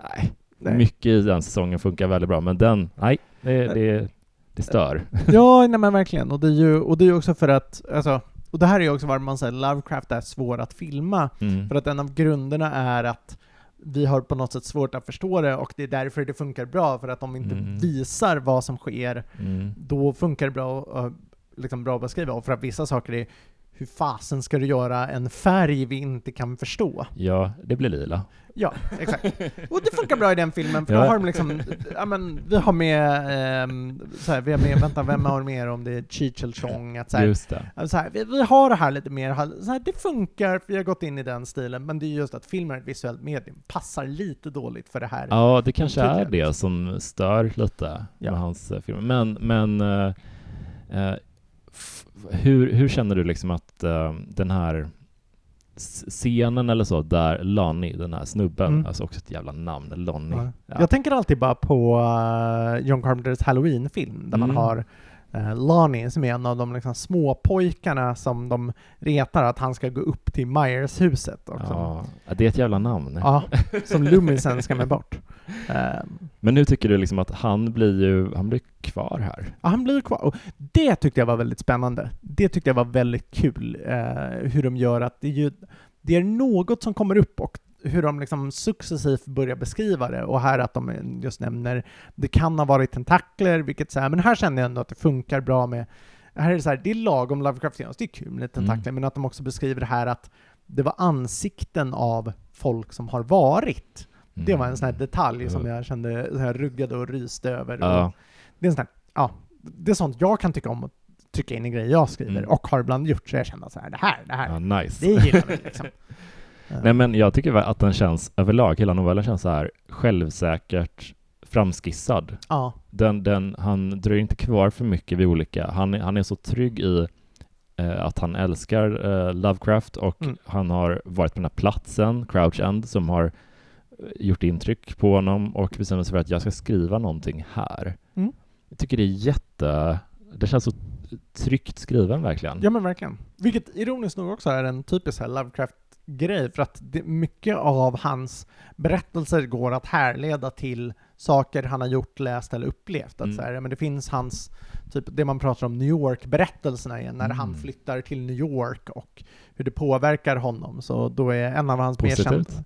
nej, Nej. mycket i den säsongen funkar väldigt bra, men den, nej, det, det, det stör. Ja, nej men verkligen. Och det är ju och det är också för att, alltså, och det här är ju också varför man säger Lovecraft är svår att filma. Mm. För att en av grunderna är att vi har på något sätt svårt att förstå det och det är därför det funkar bra, för att om vi inte Mm. visar vad som sker, Mm. då funkar det bra, liksom bra att beskriva. Och för att vissa saker är hur fasen ska du göra en färg vi inte kan förstå? Ja, det blir lila. Ja, exakt. Och det funkar bra i den filmen, för Ja. då har de liksom, ja men, vi har med, ehm, så här, vi har med, vänta, vem har mer om det är Cheech eller Chong, att så här, Just det. så här, vi, vi har det här lite mer, så här, det funkar, för vi har gått in i den stilen, men det är just att film är ett visuellt medium, passar lite dåligt för det här. Ja, det kanske är det som stör lite Ja. med hans eh, filmer. Men, men eh, eh, hur, hur känner du liksom att eh, den här scenen eller så, där Lonnie, den här snubben, Mm. alltså också ett jävla namn, Lonnie. Ja. Ja. Jag tänker alltid bara på uh, John Carpenters Halloween-film, där man Mm. har uh, Lonnie som är en av de liksom, små pojkarna som de retar att han ska gå upp till Myers-huset. Ja, det är ett jävla namn. ja, som Loomis sen skrämmer bort. Ehm, Men nu tycker du liksom att han blir ju, han blir kvar här. Ja, han blir kvar. Och det tyckte jag var väldigt spännande. Det tyckte jag var väldigt kul, eh, hur de gör att det är, ju, det är något som kommer upp och hur de liksom successivt börjar beskriva det. Och här att de just nämner, det kan ha varit tentakler, vilket så här, men här känner jag ändå att det funkar bra med, här är det så här, det är lagom Lovecraftianskt, det är kul med tentakler, Mm. men att de också beskriver det här att det var ansikten av folk som har varit. Det var en sån här detalj som jag kände, så här ruggade och ryste över. Och Ja, det är en sån här, ja, det är sånt jag kan tycka om att trycka in i grejer jag skriver, Mm. och har ibland gjort, så jag känner så här, det här, det här, ja, nice. det gillar vi liksom. Nej men jag tycker att den känns överlag, hela novellen känns så här självsäkert framskissad. Ja, Den, den, han dröjer inte kvar för mycket vid olika, han, är- han är så trygg i eh, att han älskar eh, Lovecraft och Mm. han har varit på den här platsen, Crouch End, som har eh, gjort intryck på honom och bestämmer sig för att jag ska skriva någonting här. Mm. Jag tycker det är jätte... Det känns så tryggt skriven verkligen. Ja men verkligen. Vilket ironiskt nog också är en typisk här Lovecraft-grej, för att det, mycket av hans berättelser går att härleda till saker han har gjort, läst eller upplevt. Att Mm. så här, men det finns hans, typ det man pratar om New York-berättelserna igen, när Mm. han flyttar till New York och hur det påverkar honom. Så då är en av hans mer Positivt? kända...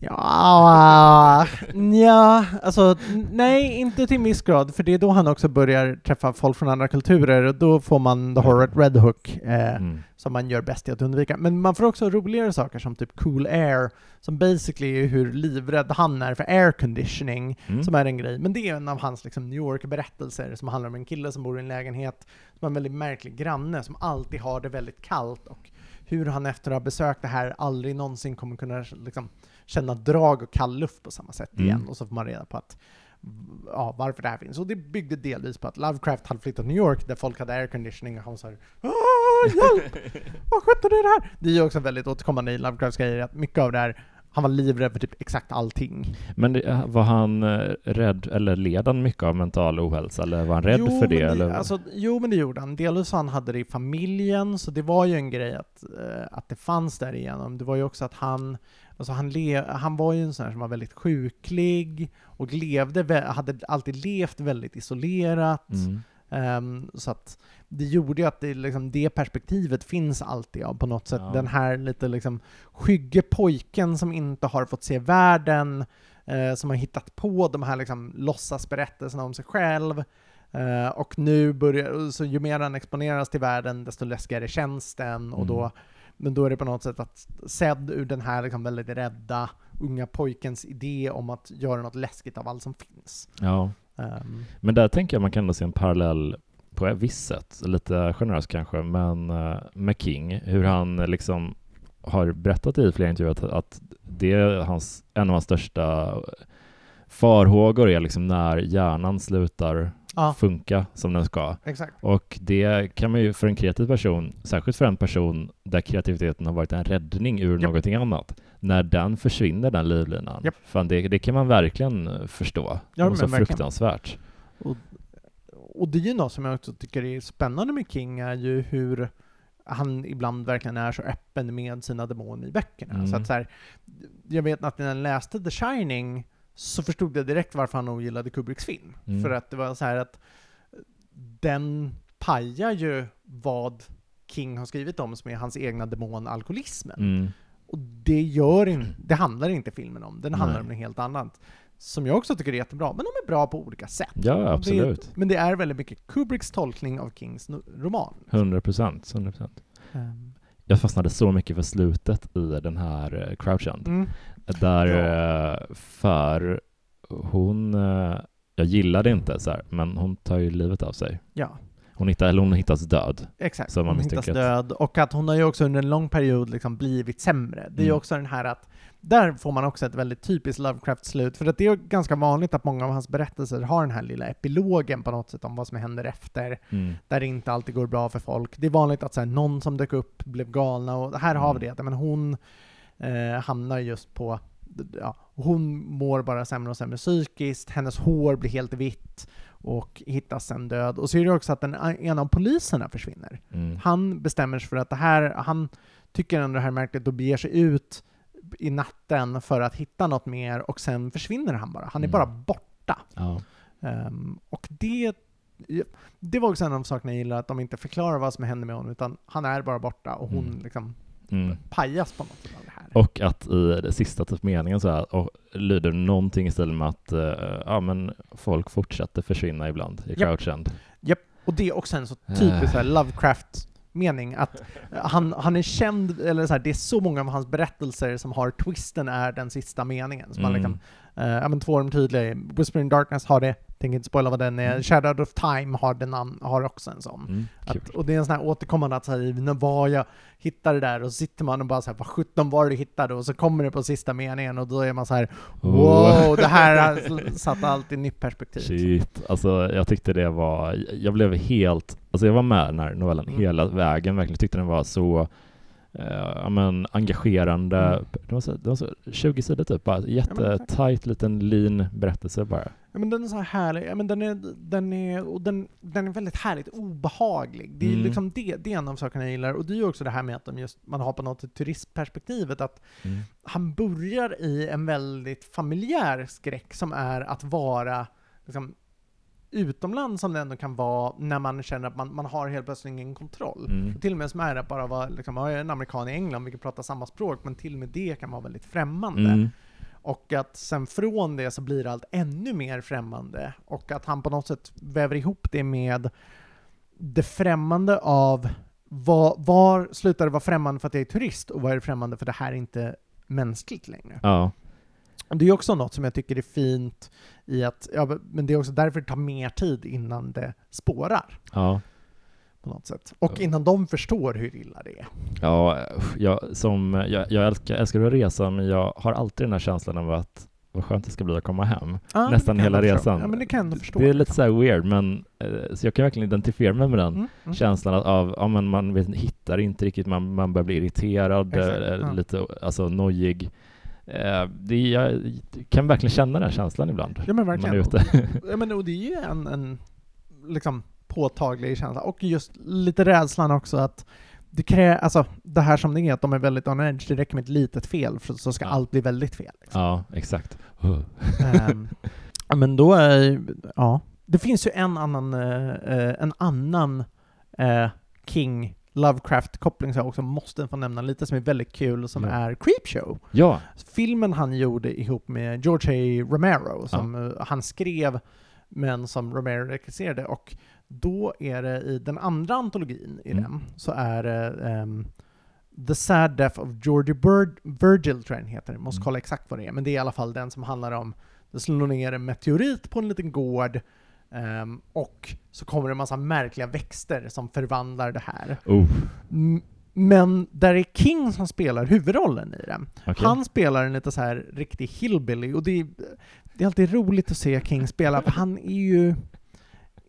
Ja, ja, alltså nej, inte till viss grad, för det är då han också börjar träffa folk från andra kulturer och då får man the horror Red Hook, eh, Mm. som man gör bäst i att undvika. Men man får också roligare saker som typ Cool Air, som basically är hur livrädd han är för air conditioning, Mm. som är en grej. Men det är en av hans liksom, New York-berättelser som handlar om en kille som bor i en lägenhet, som har en väldigt märklig granne som alltid har det väldigt kallt och hur han efter att ha besökt det här aldrig någonsin kommer kunna liksom, känna drag och kall luft på samma sätt Mm. igen. Och så får man reda på att ja, varför det här finns. Och det byggde delvis på att Lovecraft hade flyttat till New York där folk hade air conditioning och han sa "Ah, hjälp! Vad skönt är det här? Det är ju också väldigt återkommande i Lovecrafts grejer att mycket av det här han var livrädd för typ exakt allting. Men det, var han eh, rädd, eller led han mycket av mental ohälsa, eller var han rädd jo, för det? Men eller? Alltså, jo, men det gjorde han. Delvis han hade det i familjen, så det var ju en grej att, eh, att det fanns där igenom. Det var ju också att han, alltså han, le, han var ju en sån här som var väldigt sjuklig och levde, hade alltid levt väldigt isolerat. Mm. Ehm, så att det gjorde ju att det, liksom, det perspektivet finns alltid ja, på något sätt. Ja. Den här lite liksom skygge pojken som inte har fått se världen, eh, som har hittat på de här liksom låtsasberättelserna om sig själv. Eh, och nu börjar, så ju mer han exponeras till världen, desto läskigare känns den. Och då, Mm. Men då är det på något sätt att sedd ur den här liksom väldigt rädda unga pojkens idé om att göra något läskigt av allt som finns. Ja. Ehm, Men där tänker jag man kan ändå se en parallell på ett visst sätt, lite generöst kanske, men eh, med King, hur han liksom har berättat i flera intervjuer att, att det är hans, en av hans största farhågor är liksom när hjärnan slutar Ja. funka som den ska. exakt. Och det kan man ju för en kreativ person, särskilt för en person där kreativiteten har varit en räddning ur Japp. någonting annat, när den försvinner, den livlinan, Japp. fan det, det kan man verkligen förstå. Ja, och så verkligen. fruktansvärt. Och det är ju något som jag också tycker är spännande med King, är ju hur han ibland verkligen är så öppen med sina demoner i böckerna. Mm. Så att så här, jag vet att när jag läste The Shining så förstod jag direkt varför han ogillade Kubricks film. Mm. För att det var så här att den pajar ju vad King har skrivit om som är hans egna demon, alkoholismen. Mm. Och det gör in, det handlar inte filmen om, den handlar Nej. om något helt annat. Som jag också tycker är jättebra, men de är bra på olika sätt. Ja, absolut. Det, men det är väldigt mycket Kubricks tolkning av Kings roman. 100 procent. 100 procent. Um, Jag fastnade så mycket för slutet i den här eh, Crouch End. mm, Där, Ja. eh, för hon, eh, jag gillade inte så här, men hon tar ju livet av sig. ja, Hon, hittar, eller hon hittas död. exakt. Hon hittas död. Och att hon har ju också under en lång period liksom blivit sämre. Det är ju Mm. också den här att där får man också ett väldigt typiskt Lovecraft-slut, för att det är ganska vanligt att många av hans berättelser har den här lilla epilogen på något sätt om vad som händer efter, Mm. där det inte alltid går bra för folk. Det är vanligt att så här, någon som dök upp blev galna, och här har vi Mm. det. Men hon eh, hamnar just på ja, hon mår bara sämre och sämre psykiskt, hennes hår blir helt vitt och hittas sen död. Och så är det också att den, en av poliserna försvinner. Mm. Han bestämmer sig för att det här, han tycker ändå det här är märkligt och beger sig ut i natten för att hitta något mer och sen försvinner han bara. Han är Mm. bara borta. Ja. Ehm, och det, det var också en av sakerna jag gillar, att de inte förklarar vad som händer med honom, utan han är bara borta och hon Mm. liksom Mm. pajas på något sätt här. Och att i den sista typ meningen så här, och lyder någonting i stil med att eh, ja, men folk fortsätter försvinna ibland i Japp. Crouch End. Och det är också en så typisk så här Lovecraft-mening, att han, han är känd, eller så här, det är så många av hans berättelser som har twisten är den sista meningen. Så man Mm. liksom, Eh, ja men två av de tydliga, Whispering Darkness har det, tänker inte spoila vad den är. Mm. Shadow of Time har, den an, har också en sån. Mm. Att, och det är en sån här återkommande att säga, när var jag hittade det där och så sitter man och bara såhär, vad sjutton var det du hittade? Och så kommer det på sista meningen och då är man så här, Oh. wow, det här har satt allt i nytt perspektiv. Shit, alltså jag tyckte det var, jag blev helt, alltså jag var med den här novellen Mm. hela vägen, verkligen tyckte den var så eh, ja, men engagerande. Mm. Det, var så, det var så 20 sidor typ, bara jättetajt liten lean berättelse bara. Ja, men den är så här härlig, ja, men den är, den är, och den, den är väldigt härligt obehaglig. Det är Mm. liksom det, det är en av sakerna jag gillar, och det är ju också det här med att de just, man har på något turistperspektivet, att Mm. han börjar i en väldigt familjär skräck som är att vara liksom, utomlands som det ändå kan vara när man känner att man, man har helt plötsligt ingen kontroll. Mm. Till och med som är att bara vara liksom, ja, jag är en amerikan i England, vi kan prata samma språk, men till och med det kan vara väldigt främmande. Mm. Och att sen från det så blir allt ännu mer främmande. Och att han på något sätt väver ihop det med det främmande av var, var slutar det vara främmande för att jag är turist och vad är det främmande för det här är inte mänskligt längre. Ja, det är också något som jag tycker är fint i att, ja, men det är också därför det tar mer tid innan det spårar ja. på något sätt. Och innan de förstår hur illa det är. Ja, jag, som, jag, jag älskar, älskar att resa, men jag har alltid den här känslan av att vad skönt det ska bli att komma hem. Ja, Nästan hela resan. Ja, det. Det är lite så weird, men eh, så jag kan verkligen identifiera mig med den Mm, mm. känslan av, ja, men man vet, hittar inte riktigt, man, man börjar bli irriterad, Exakt, eh, ja. lite alltså, nojig. Eh, det, jag kan verkligen känna den känslan ibland. Ja men när man verkligen. är ute. Ja, men, och det är ju en, en liksom påtaglig känsla. Och just lite rädslan också att det krä, alltså det här som det är, att de är väldigt on edge, det räcker med ett litet fel för så ska Ja. allt bli väldigt fel. Liksom. Ja, exakt. Uh. Ja, men då är ja. Det finns ju en annan, eh, en annan eh, King Lovecraft-koppling som jag också måste få nämna lite, som är väldigt kul, som Ja. är Creepshow. Ja, Filmen han gjorde ihop med George A. Romero, som eh, han skrev, men som Romero regisserade. Och då är det i den andra antologin i Mm. den, så är det ehm, The Sad Death of Georgie Bird, Virgil, tror jag den heter. Jag måste Mm. kolla exakt vad det är, men det är i alla fall den som handlar om det slår ner en meteorit på en liten gård ehm, och så kommer det en massa märkliga växter som förvandlar det här. oh, Men där är King som spelar huvudrollen i den. okej. Han spelar en lite så här riktig hillbilly och det är, det är alltid roligt att se King spela för han är ju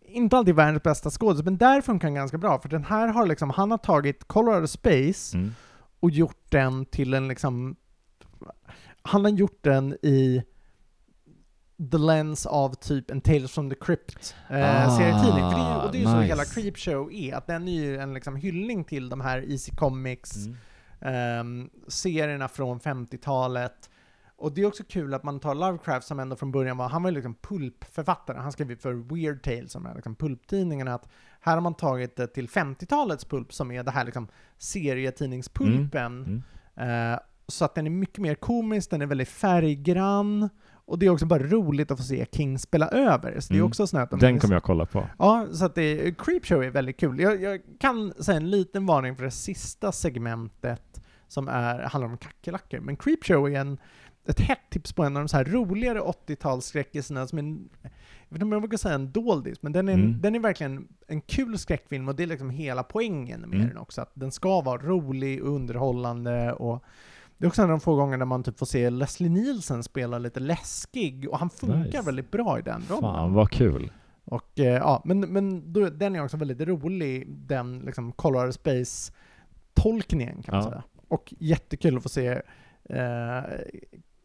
inte alltid världens bästa skådis, men där funkar han ganska bra för den här har liksom, han har tagit Colorado Space Mm. och gjort den till en liksom, han har gjort den i the lens av typ en Tales from the Crypt eh, Ah, serietidning. För det, är- och det är ju så nice. hela Creepshow är, att den är ju en liksom hyllning till de här Easy Comics, Mm. ehm, serierna från 50-talet. Och det är också kul att man tar Lovecraft som ändå från början var, han var ju liksom pulpförfattare, han skrev ju för Weird Tales, som är liksom pulptidningarna, att här har man tagit det till 50-talets pulp som är det här liksom serietidningspulpen. Mm. Eh, så att den är mycket mer komisk, den är väldigt färggrann, och det är också bara roligt att få se King spela över. Så det är Mm. också sånt de Den kommer jag kolla på. Ja, så att det, Creepshow är väldigt kul. Jag, jag kan säga en liten varning för det sista segmentet som är, handlar om kackerlackor. Men Creepshow är en, ett hett tips på en av de så här roligare 80-talsskräckisarna som en, jag vet inte om jag vågar säga en doldis, men den är, Mm. den är verkligen en kul skräckfilm och det är liksom hela poängen med Mm. den också. Att den ska vara rolig och underhållande och det är också en av de få gånger där man typ får se Leslie Nielsen spela lite läskig och han funkar Nice. väldigt bra i den rollen. Fan vad kul. Och eh, ja, men, men då, den är också väldigt rolig, den liksom Colorado Space-tolkningen kan man Ja. säga. Och jättekul att få se eh,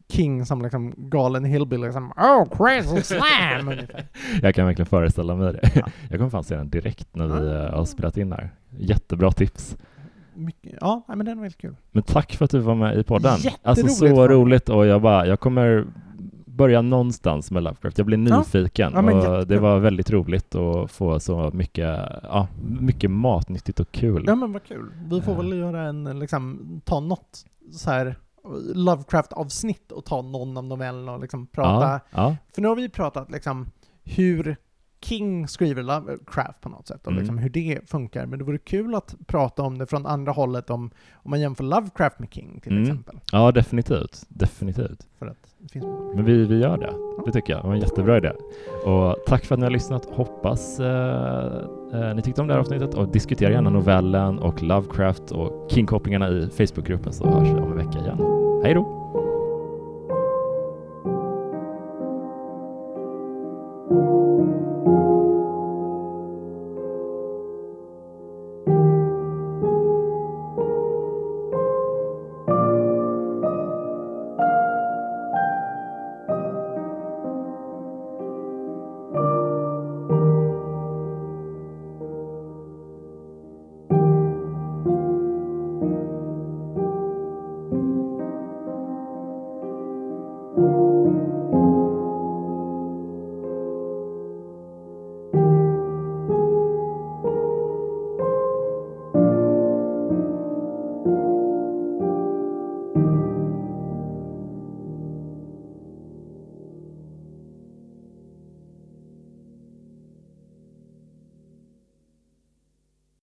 King som liksom galen hillbilly som Oh crazy slam! ungefär. Jag kan verkligen föreställa mig det. Ja. Jag kommer fan se den direkt när vi Ah. eh, har spelat in här. Jättebra tips. Mycket, ja, men den är väldigt kul. Men tack för att du var med i podden. Alltså så roligt och jag bara, jag kommer börja någonstans med Lovecraft. Jag blir Ja. nyfiken Ja, men och det var väldigt roligt att få så mycket, ja, mycket matnyttigt och kul. Ja men vad kul. Vi får Ja. väl göra en, liksom, ta något så här Lovecraft-avsnitt och ta någon av novellerna och liksom prata ja, ja, För nu har vi pratat liksom hur King skriver Lovecraft på något sätt, och Mm. liksom hur det funkar. Men det vore kul att prata om det från andra hållet, om, om man jämför Lovecraft med King till Mm. exempel. Ja, definitivt. Definitivt. För att finns... Men vi, vi gör det. Det tycker jag. Det var en jättebra idé. Och tack för att ni har lyssnat. Hoppas eh, eh, ni tyckte om det här avsnittet och diskutera gärna novellen och Lovecraft och King-kopplingarna i Facebookgruppen så hörs vi om en vecka igen. Hej då!